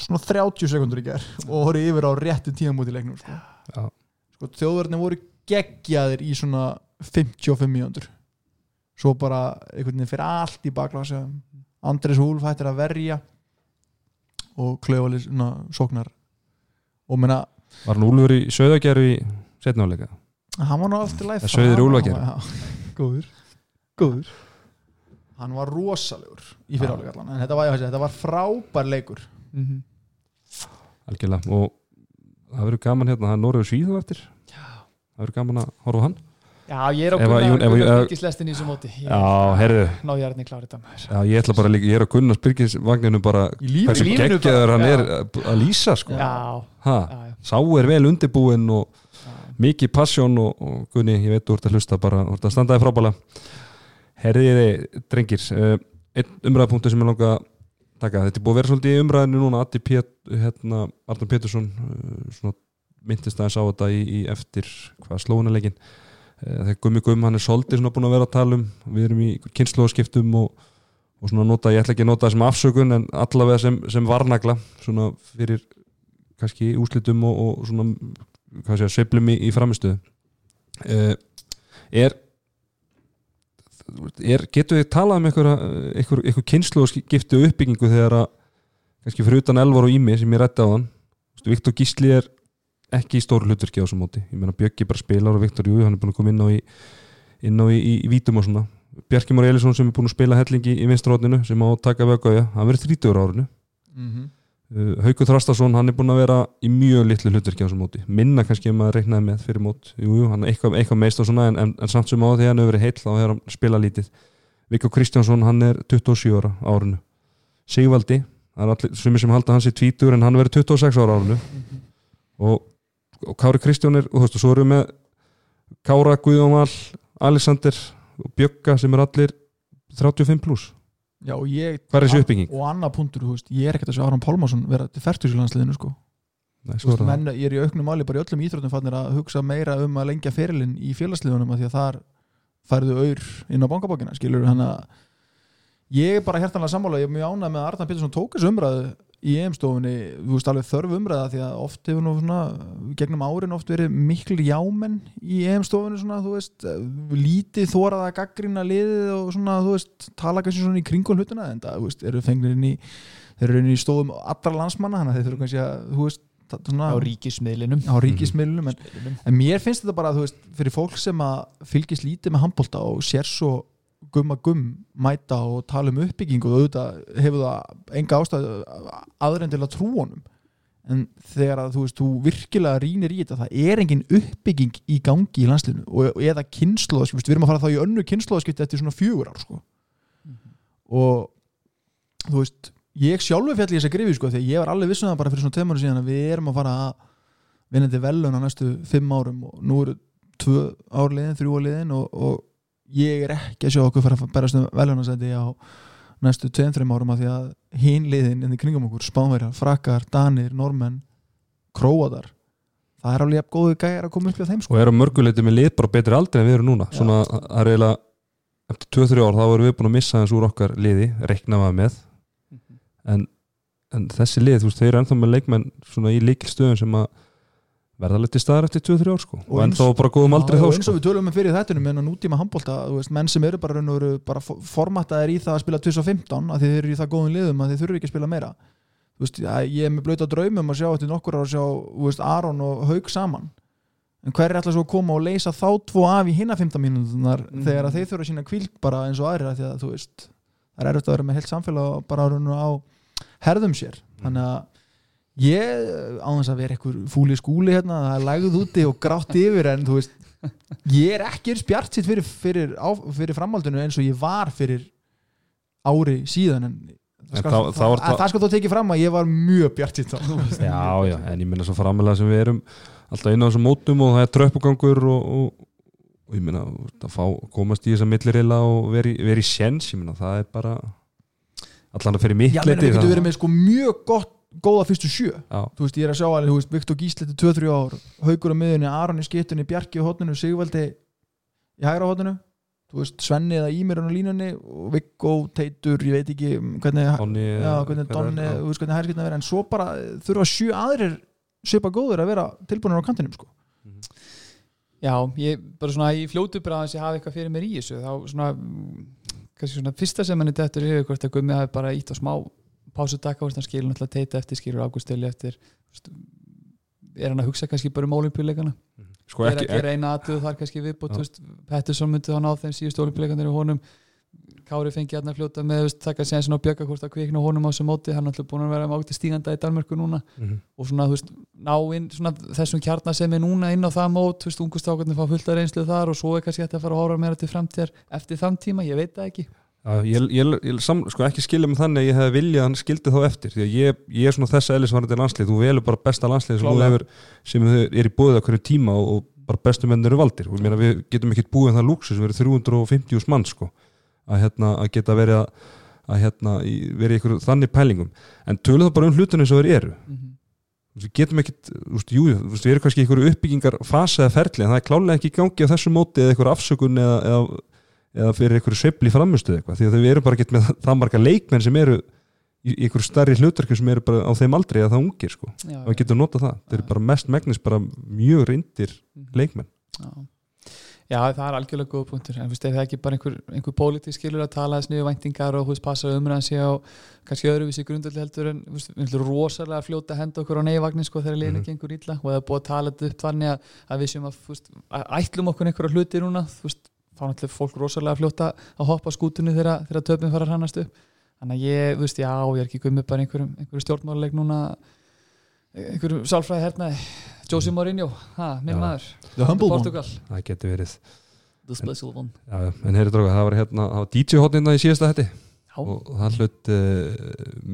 svona 30 sekundur í ger og voru yfir á réttu tímamóti í leiknum sko. Já. sko, þjóðverðinni voru geggjaðir í svona 55 mínútur svo bara einhvern veginn fyrir allt í baklási Andres Húlf hættir að verja og klöfalis sóknar og menna var hann úlfur í söðagerfi í setnáleika hann var nú aftur læf Það sauðir úlfagerð. góður. Góður. Hann var rosalegur í fyriráleik allan en þetta var, þetta var frábær leikur. Mhm. algjörlega. Og það verður gaman hérna, það er Noregu Svíðu eftir. Það verður gaman að horfa á hann. Já, ég er á Ef að Gunnar Jón- ef að- Gunnar ef- Byrgislestin í þessu móti. Ég já, herðu, Ná ég er hann í klárið það maður já, ég ætla bara líka ég er að Gunnar Spyrkis vagninu bara hversu bara, hann já. er að, lýsa sko. Já, ha, já, já, sá er vel undirbúinn og já. Mikið passjón og, og Gunni, ég veit þú ert að hlusta bara, þú ert að standaði frábæla herriði, drengir uh, einn umræðapunktur sem ég langa að taka, þetta er búið að vera svolítið í umræðinu núna. Atti Pét, hérna, Arnar Pétursson uh, svona myndist aðeins á þetta í, í eftir hvað slóunalegin uh, þegar Gummi Gumm, hann er svolítið svona búin að vera að tala um við erum í kynnslóðskiptum og, og svona nota, ég ætla ekki að nota það sem afsökun en allavega sem, sem varnagla svona fyrir kannski úslitum og, og svona sveiflum í, í framistuðu uh, er, er getur við talað um einhver kynslu og skiptu uppbyggingu þegar að kannski fyrir utan Elvar og Ími sem ég rætti á þann Viktor Gísli er ekki í stóru hlutverki á þessum móti. Ég meina Bjöggi bara spilar og Viktor Jú hann er búin að koma inn á í, inn á í, í, í vítum og svona. Bjarki Már Elisson sem er búin að spila hellingi í vinstrótninu sem á að taka vögauja hann verður 30 ára árinu. Mm Uh, Haukur Þrastason, hann er búin að vera í mjög litlu hlutverki á þessum móti. Minna kannski ef maður reiknaði með fyrir mót. Jú, jú, hann er eitthvað, eitthvað meist og svona en, en, en samt sem á því hann hefur verið heill þá hefur hann spilað lítið. Viggo Kristjánsson, hann er 27 ára árinu. Sigvaldi, það er allir sumir sem halda hans í tvítur en hann verið 26 ára árinu. Og, og Kári Kristján er, og þú veist, og svo erum við með Kára Guðjónval Alexander og Bjögga sem er allir 35 pluss, já og ég hvað er þessi uppbygging? og annað punktur, þú veist, ég er ekkert að sjá Aron Pálmarsson vera til færtusjulandsliðinu sko Nei, Þú svo er veist, það. menn, ég er í auknum máli bara í öllum íþróttum fannir að hugsa meira um að lengja ferilinn í félagsliðunum að því að þar færðu auður inn á bankabókina skilur hann að ég er bara hjertanlega sammála, ég er mjög ánægð með að Arnar Pétursson tók þessu umræðu í EM-stofunni. Þú veist alveg þörf umræða því að oft hefur nú svona, gegnum árin oft verið miklu jámenn í EM-stofunni svona, þú veist, lítið þórað að gaggrina liðið og svona, þú veist tala kannski svona í kringum hlutuna en það, þú veist, eru fengnir inn í þeir eru inn í stofum allra landsmanna þannig að þeir þurfa kannski að, þú veist svona, á ríkismiðlinum. Á ríkismiðlunum en, en mér finnst þetta bara, þú veist, fyrir fólk sem að fylgist lítið með handbólta og sér svo gumma gumm mæta og tala um uppbyggingu og auðvitað hefur það enga ástæð aðra en til að trú honum en þegar að þú veist, þú virkilega rínir í þetta, það er engin uppbygging í gangi í landslinu og, og eða kynnslóðaskipt, við erum að fara þá í önnu kynnslóðaskipt eftir svona fjögur ár sko. og þú veist, ég sjálfur fjall í þessa grifi sko, þegar ég var alveg vissun það bara fyrir svona tveimur síðan að við erum að fara að vinnandi velun á næstu fimm árum og nú eru tvö ár liðin, þrjú ár liðin og, og ég er ekki að sjá okkur fara að berast um velunasæti á næstu tveim, þreim árum af því að hinn liðin inn í kringum okkur, Spánverjar, Frakkar, Danir, Normenn Króadar það er alveg góðu gæjar að koma upp í þeim sko. og er á mörguleiti með lið bara betri aldrei en við erum núna. Svona það er eiginlega eftir 2-3 ár þá erum við búin að missa þess úr okkar liði reikna maður með. En, en þessi lið, þú veist, þeir eru ennþá með leikmenn svona í líkilstöðum sem að verða alveg til staðar eftir 2-3 ár sko. Og, Og ennþá bara góðum aldrei þá og eins sko og við tölum með fyrir þettunum en á nútíma handbólta, menn sem eru bara, veru bara formattaðir í það að spila 2015 að þeir eru í það góðum liðum að þeir þurfi ekki að spila meira. Veist, ég er með blöta draumum að sjá eftir nokkur að sjá, veist, Aron og Haug saman. En hver er alltaf svo að koma og leysa þá tvo af í hinna 15 mínútunar Mhm. þegar að þeir þurfa sína kvíld bara eins og því að það er erfitt að vera með heilt samfélag bara á herðum sér. Þannig að ég á þess að vera einhver fúli skúli hérna, það er lagð úti og grátt yfir en þú veist ég er ekki eins bjart sitt fyrir, fyrir, fyrir framhaldinu eins og ég var fyrir ári síðan en það skal, þá- það, það- það skal þó tekið fram að ég var mjög bjart sitt þú já, já, en ég minna svo framilega sem við erum alltaf inn á þessum mótum og það er tröppugangur og, og, og ég minna að fá, komast í þessa millirilla og veri, veri í sjens, ég minna það er bara allan að fyrir mitt Já, menn, við getum verið með sko mjög gott góða fyrstu sjö. Já, þú veist, ég er að sjá alveg, þú veist, Viktor Gísletti 2-3 ár, Haugur á miðunni, Aron í skittunni Bjarki á hotninu, Sigvaldi í hægra hotninu, þú veist Svenni eða Ímir á línunni og Viggo Teitur, ég veit ekki hvernig Donni, já, hvernig hver er- Donni, já. þú veist hvernig hæri skitna vera. En svo bara þurfa sjö aðrir svipa góður að vera tilbúinir á kantinum sko. Já, ég bara svona í fljótu bara að ég hafi eitthvað fyrir mér í þessu þá svona, mm, kannski svona fyrsta sem henni dettur yfir hvort að Gummi hafi bara ítt á smá pásudaka, hvort hann skilur náttúrulega teita eftir skilur águsteli eftir. Er hann að hugsa kannski bara um olimpíuleikana sko er ekki, að gera eina aðtöðu þar kannski viðbútt Pettersson myndi þá ná þeim síðustu olimpíuleikanir í honum. Kári fengi hérna að fljóta með taka séðan bjöka hvort að kvikna á honum á þessu móti. Hann er alltaf búin að vera með átti stíganda í Danmörku núna. Mhm. og svona, þú veist, ná inn svona, þessum kjarnar sem er núna inn á það mót þú veist, ungustákarnir fá fullt að reynslu þar og svo er kannski hægt að fara að horfa meira til framtíðar eftir þann tíma, ég veit það ekki ég, ég, ég sam, sko ekki skilja mig þannig að ég hefði viljað að hann skildi þá eftir því að ég, ég er svona þessa eðlisvarandi landslið þú velur bara besta landslið sem, sem er í búið á hverju tíma og, og bara bestu menn eru valdir. Og ég meina við getum ekkert búið en það lúksus við erum 350 mann sko að, hérna, að geta verið að, að hérna, í, verið í ykkur þannig pælingum. En tölum það bara um hlutunni sem þeir eru. Mm -hmm. við getum ekkert, jú, við erum kannski í ykkur uppbyggingar fasa eða ferli en það er klálega ekki í gangi á þessu móti eða ykkur afsökun eða, eða, eða fyrir ykkur sveifli framistuð eitthvað því að við erum bara ekki með það marga leikmenn sem eru í ykkur starri hlutverkjum sem eru bara á þeim aldrei eða það ungir sko. Já, og við getum notað það, þeir eru bara mest megnis bara mjög reyndir leikmenn. Já. já, það er algjörlega góð punktur. En þú veist, er það ekki bara einhver, einhver pólitík skilur að tala þess niður væntingar og veist, passa umræðan sig á kannski öðruvísi grundöldi heldur en við ætlum rosalega að fljóta að henda okkur á neyvagnin sko þegar liðinu Mhm. gengur illa og það er búið að tala þetta upp þannig að, að við séum að, að ætlum okkur einhverja hluti núna, þú veist, þá náttúrulega fólk rosalega að fljóta að hoppa skútunni þegar, þegar töpum fara að hrannast upp. Þannig að ég, þú veist, já, ég er ekki gummið bara einhverjum, einhverjum stjórnmáluleik núna einhverjum sálfræði hernaði Josie Mourinho, ha, minn Já. maður. The Humble One. Portugal, það getur verið, the special one. Já, en heyri dróka það var hérna, það var DJ-hotnina í síðasta hætti. Og það hlut uh,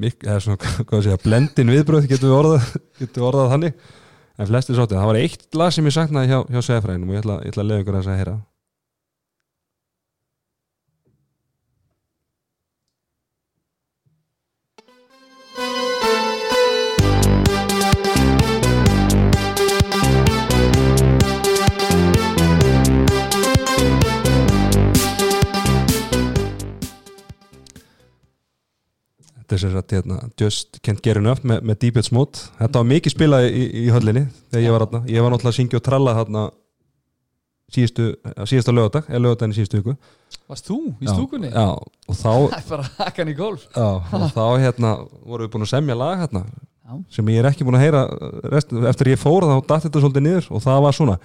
mik, eða svona, hvað að segja, blendin viðbröð getur við orðað, getur við orðað þannig. En flestir sáttu, það var eitt lag sem ég saknaði hjá, hjá segfræðinum og ég ætla, ég ætla að lefa ykkur að þess að Þetta er sér að hérna, Just Can't Get Enough með, með Deep It's Mode. Þetta var mikið spilað í, í höllinni þegar ég var þarna. Ég var náttúrulega að syngja og tralla þarna síðustu, á síðasta lögadag eða lögadaginn í síðustu viku. Varst þú í Já, stúkunni? Já, og þá, Það er bara hakkan í golf. Já, og þá hérna, vorum við búin að semja lag hérna, Já. sem ég er ekki búin að heyra rest, eftir ég fór þá datt þetta svolítið niður og það var svona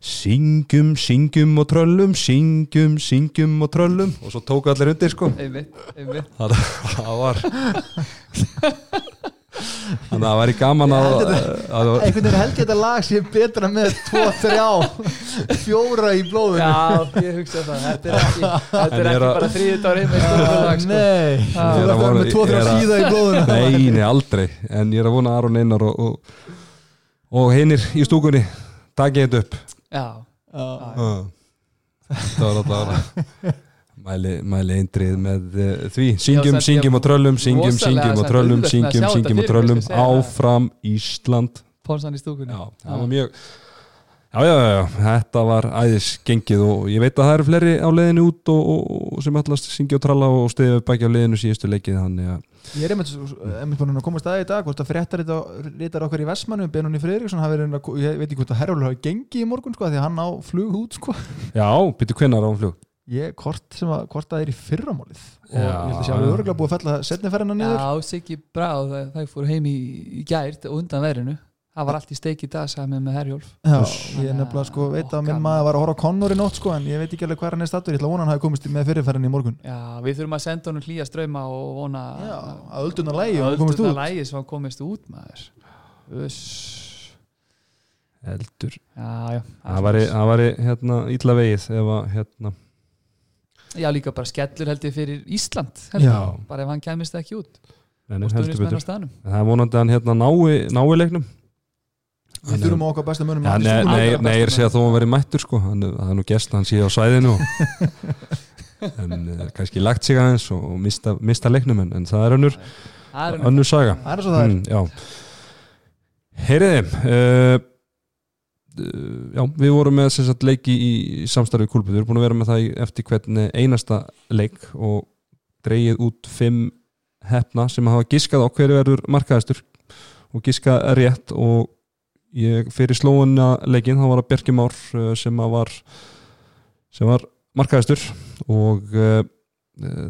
Syngjum, syngjum og tröllum syngjum, syngjum og tröllum. Og svo tóku allir undir sko. Einmitt, einmitt. Það, það var þannig að það væri gaman að, Ég held að, að einhvern veginn held ég þetta lag sé betra með 2-3 fjóra í blóðinu. Já, ég hugsa það. Þetta er ekki, þetta er ég er ekki að- bara þriðið dagur einmitt stúkulag sko. Nei, Já. þú Ég er að vona- með 2-3 ég er að- síða í blóðinu. Nei, nei, aldrei. En ég er að vona Aron Einar og, og, og hinnir í stúkunni takið þetta upp já, Já. uh. þetta var var mæli, mæli eindrið með uh, því syngjum, Já, syngjum og tröllum syngjum, syngjum og tröllum syngjum, syngjum og tröllum það. áfram Ísland ponsan í stúkunni Já, það var mjög Já, já, já, já, þetta var æðis gengið og ég veit að það eru fleiri á leiðinu út og, og, og sem allast syngja og tralla og stiðja upp baki á leiðinu síðustu leikið þannig að, Ég er einmitt, einmitt búin að komast að í dag hvort að fréttar rítar okkar í Vestmannu Benunni Friðriksson hafi verið að, ég veit ekki hvort að Herjólfur hafi gengið í morgun sko því að hann á flug út sko. Já, byrju hvenær á flug? Ég, hvort, sem að, hvort það er í fyrramálið. Og Já. ég held að sé alveg örgulega búið að fella setniferðina niður. Já, Siggi Bráð, það, það fór heim í, í gært og undan verinu það var allt í steik í dag sagði með með Herjólf. Ég nefnilega sko veit að minn maður var að horfa á Connor í nótt sko en ég veit ekki alveg hvað hann er stattur, ég ætla að vona hann hafi komist með fyrirferðin í morgun. Já, við þurfum að senda honum hlýja ströma og vona Já, að ölduna lægi og að öldurna lægi sem hann komist út maður. Uss. heldur Já, já það það væri hérna ítla vegið ef að hérna. Já, líka bara skellur held ég fyrir Ísland bara ef hann kæmist ekki út. Staðnum. Það er vonandi að hann hérna nái, nái leiknum Við þurfum okkar besta munum ja, nei, nei, nei, ég er að segja að þó hann verið mættur sko. Hann, er nú gæst, hann sé á svæðinu og, en uh, kannski lagt sig aðeins og, og mista, mista leiknum en, en það er önnur, önnur saga. Það er svo það er. Mm, já. Heyriði uh, uh, já, við vorum með sem sagt, leiki í, í samstarfi kulpið, við erum búin að vera með það í, eftir hvern einasta leik og dreigið út fimm hefna sem hafa giskað á hverju verður markaðistur og giskað rétt og ég fyrir slóuna leikin, þá var það Bjarki Már uh, sem að var sem var markaðistur og uh,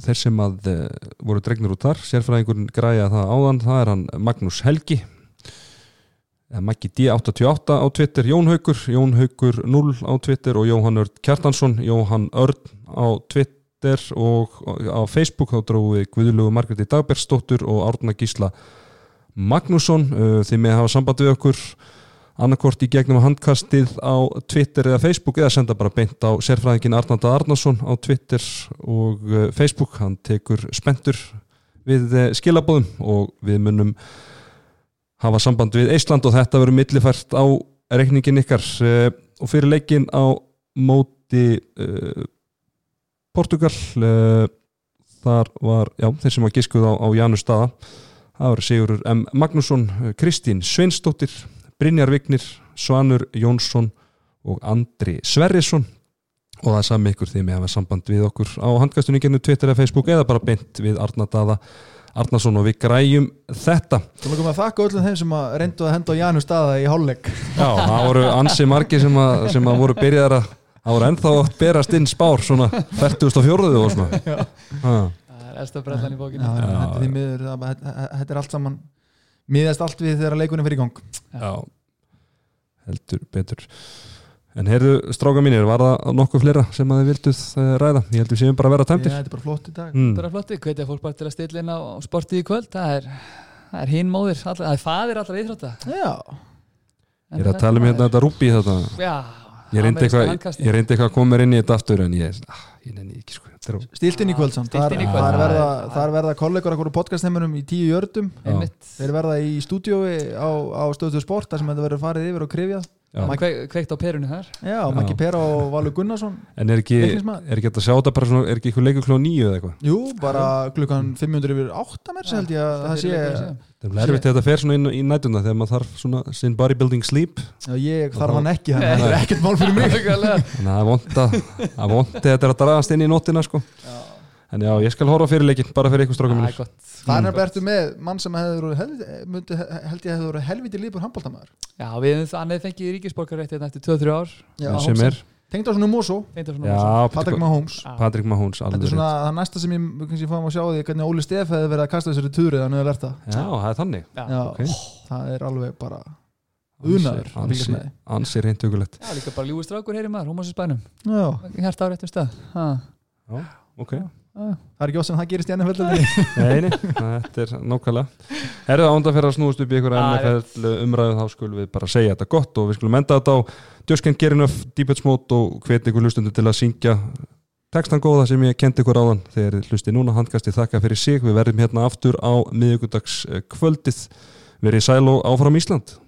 þeir sem að uh, voru dregnir út þar, sérfræðingurinn græja það áðan, það er hann Magnús Helgi. Maggi D88 á Twitter, Jón Haugur Jón Haugur 0 á Twitter og Jóhann Örn Kjartansson, Jóhann Örn á Twitter og á Facebook þá dróði Guðlugu Margreti Dagbergsdóttur og Árna Gísla Magnússon, uh, þið með hafa samband við okkur annarkort í gegnum handkastið á Twitter eða Facebook eða senda bara beint á sérfræðingin Arnanda Arnarsson á Twitter og uh, Facebook, hann tekur spendur við uh, skilabóðum og við munum hafa samband við Ísland og þetta verður millifært á reikningin ykkar uh, og fyrir leikin á móti uh, Portugal uh, þar var, já, þeir sem var giskuð á, á Janus staða það var Sigurur M. Magnússon, uh, Kristín Sveinsdóttir Brynjar Vignir, Svanur Jónsson og Andri Sverrisson. Og það er sami ykkur því með að hafa samband við okkur á handkastunni gennu Twitter eða Facebook eða bara beint við Arnadaða Arnason og við græjum þetta. Þú erum að þakka öllum þeim sem að reyndu að henda á Jánu staða í hálfleik. Já, það voru ansi margir sem að, sem að voru byrjaðar að það voru ennþá að berast inn spár svona 40.4. og svona. Ha, Það er elsta brellan í bókinu er þetta er allt saman miðast allt við þegar leikunum fyrir í gang. Já, heldur betur. En heyrðu, stráka mínir, var það nokkuð fleira sem að þið vilduð uh, ræða? Ég heldur séum bara að vera Ég, tæmtir Þetta er bara flott í dag. Mm. bara flotti, hvetja fólk bara til að stilla inn á sportið í kvöld. Það er, það er hinn móðir það er faðir allra íþrótta. Já, Ég er að tala um hérna þetta rúbi þetta já, Ég ég reyndi eitthvað að koma mér inn í þetta aftur en ég, ah, ég nenni ekki sko Þetta er- stilt inn í kvöld samt. Þar þar verða, verða kollegur okkur podcastheimunum í tíu jördum Einmitt. Þeir verða í stúdiói á, á stöðtöð sport þar sem þetta verður farið yfir og krifjað. Kveikt á perunni þar. Já, Maggi Pera og Valur Gunnarsson En er ekki, er ekki hægt að sjá þetta bara svona, er ekki eitthvað leikur kljóð nýju eða eitthvað? Jú, bara klukkan 500 yfir 8 mér held ég að það sé Það er þetta fer svona inn í nætuna þegar maður þarf svona sin bodybuilding sleep. Já, ég þarf hann ekki, þannig að þetta er ekkert mál fyrir mig. Þannig að það er það er að þetta er að dragast inn í nóttina sko. En já, ég skal horfa fyrir leikin bara fyrir ykkur strákum Það er gott. Það er nefnilega ertu með mann sem hefur verið helviti, myndi, held ég hefur verið helviti lífur handbóltamæður Já, við hann hefði fengið ríkisborgarétt hérna eftir 2-3 ár. Já, sem er, Tengd á svona Moso, já, Patrick Mahomes. Já. Patrik Mahóns Þetta er svona það næsta sem ég kannski fáum að sjá því hvernig Óli Steff hefði verið að kasta þessari túri þannig að lerta. Rétt. Já, það er þannig. Já, Já, ok. það er alveg bara unaður að fylgjast ansi- með því. Ansi reynd hugulegt Já, líka bara ljúi strákur heyri maður, Rómasins bænum. Já, Hjarta á réttum stað. Ha. Ok, það er ekki ósinn að það gerist í nei, þetta er nákvæmlega. Herðu ánda fyrir að snúast upp í Já, NFL umræðu þá skulum við bara segja þetta gott og við skulum enda þetta á Enough Deepest Mode og hveti ykkur hlustundu til að syngja. Textan góða sem ég kendi ykkur áðan þegar hlusti núna handkasti þakka fyrir sig. Við verðum hérna aftur á miðugudags kvöldið. Verið sæl og áfram Ísland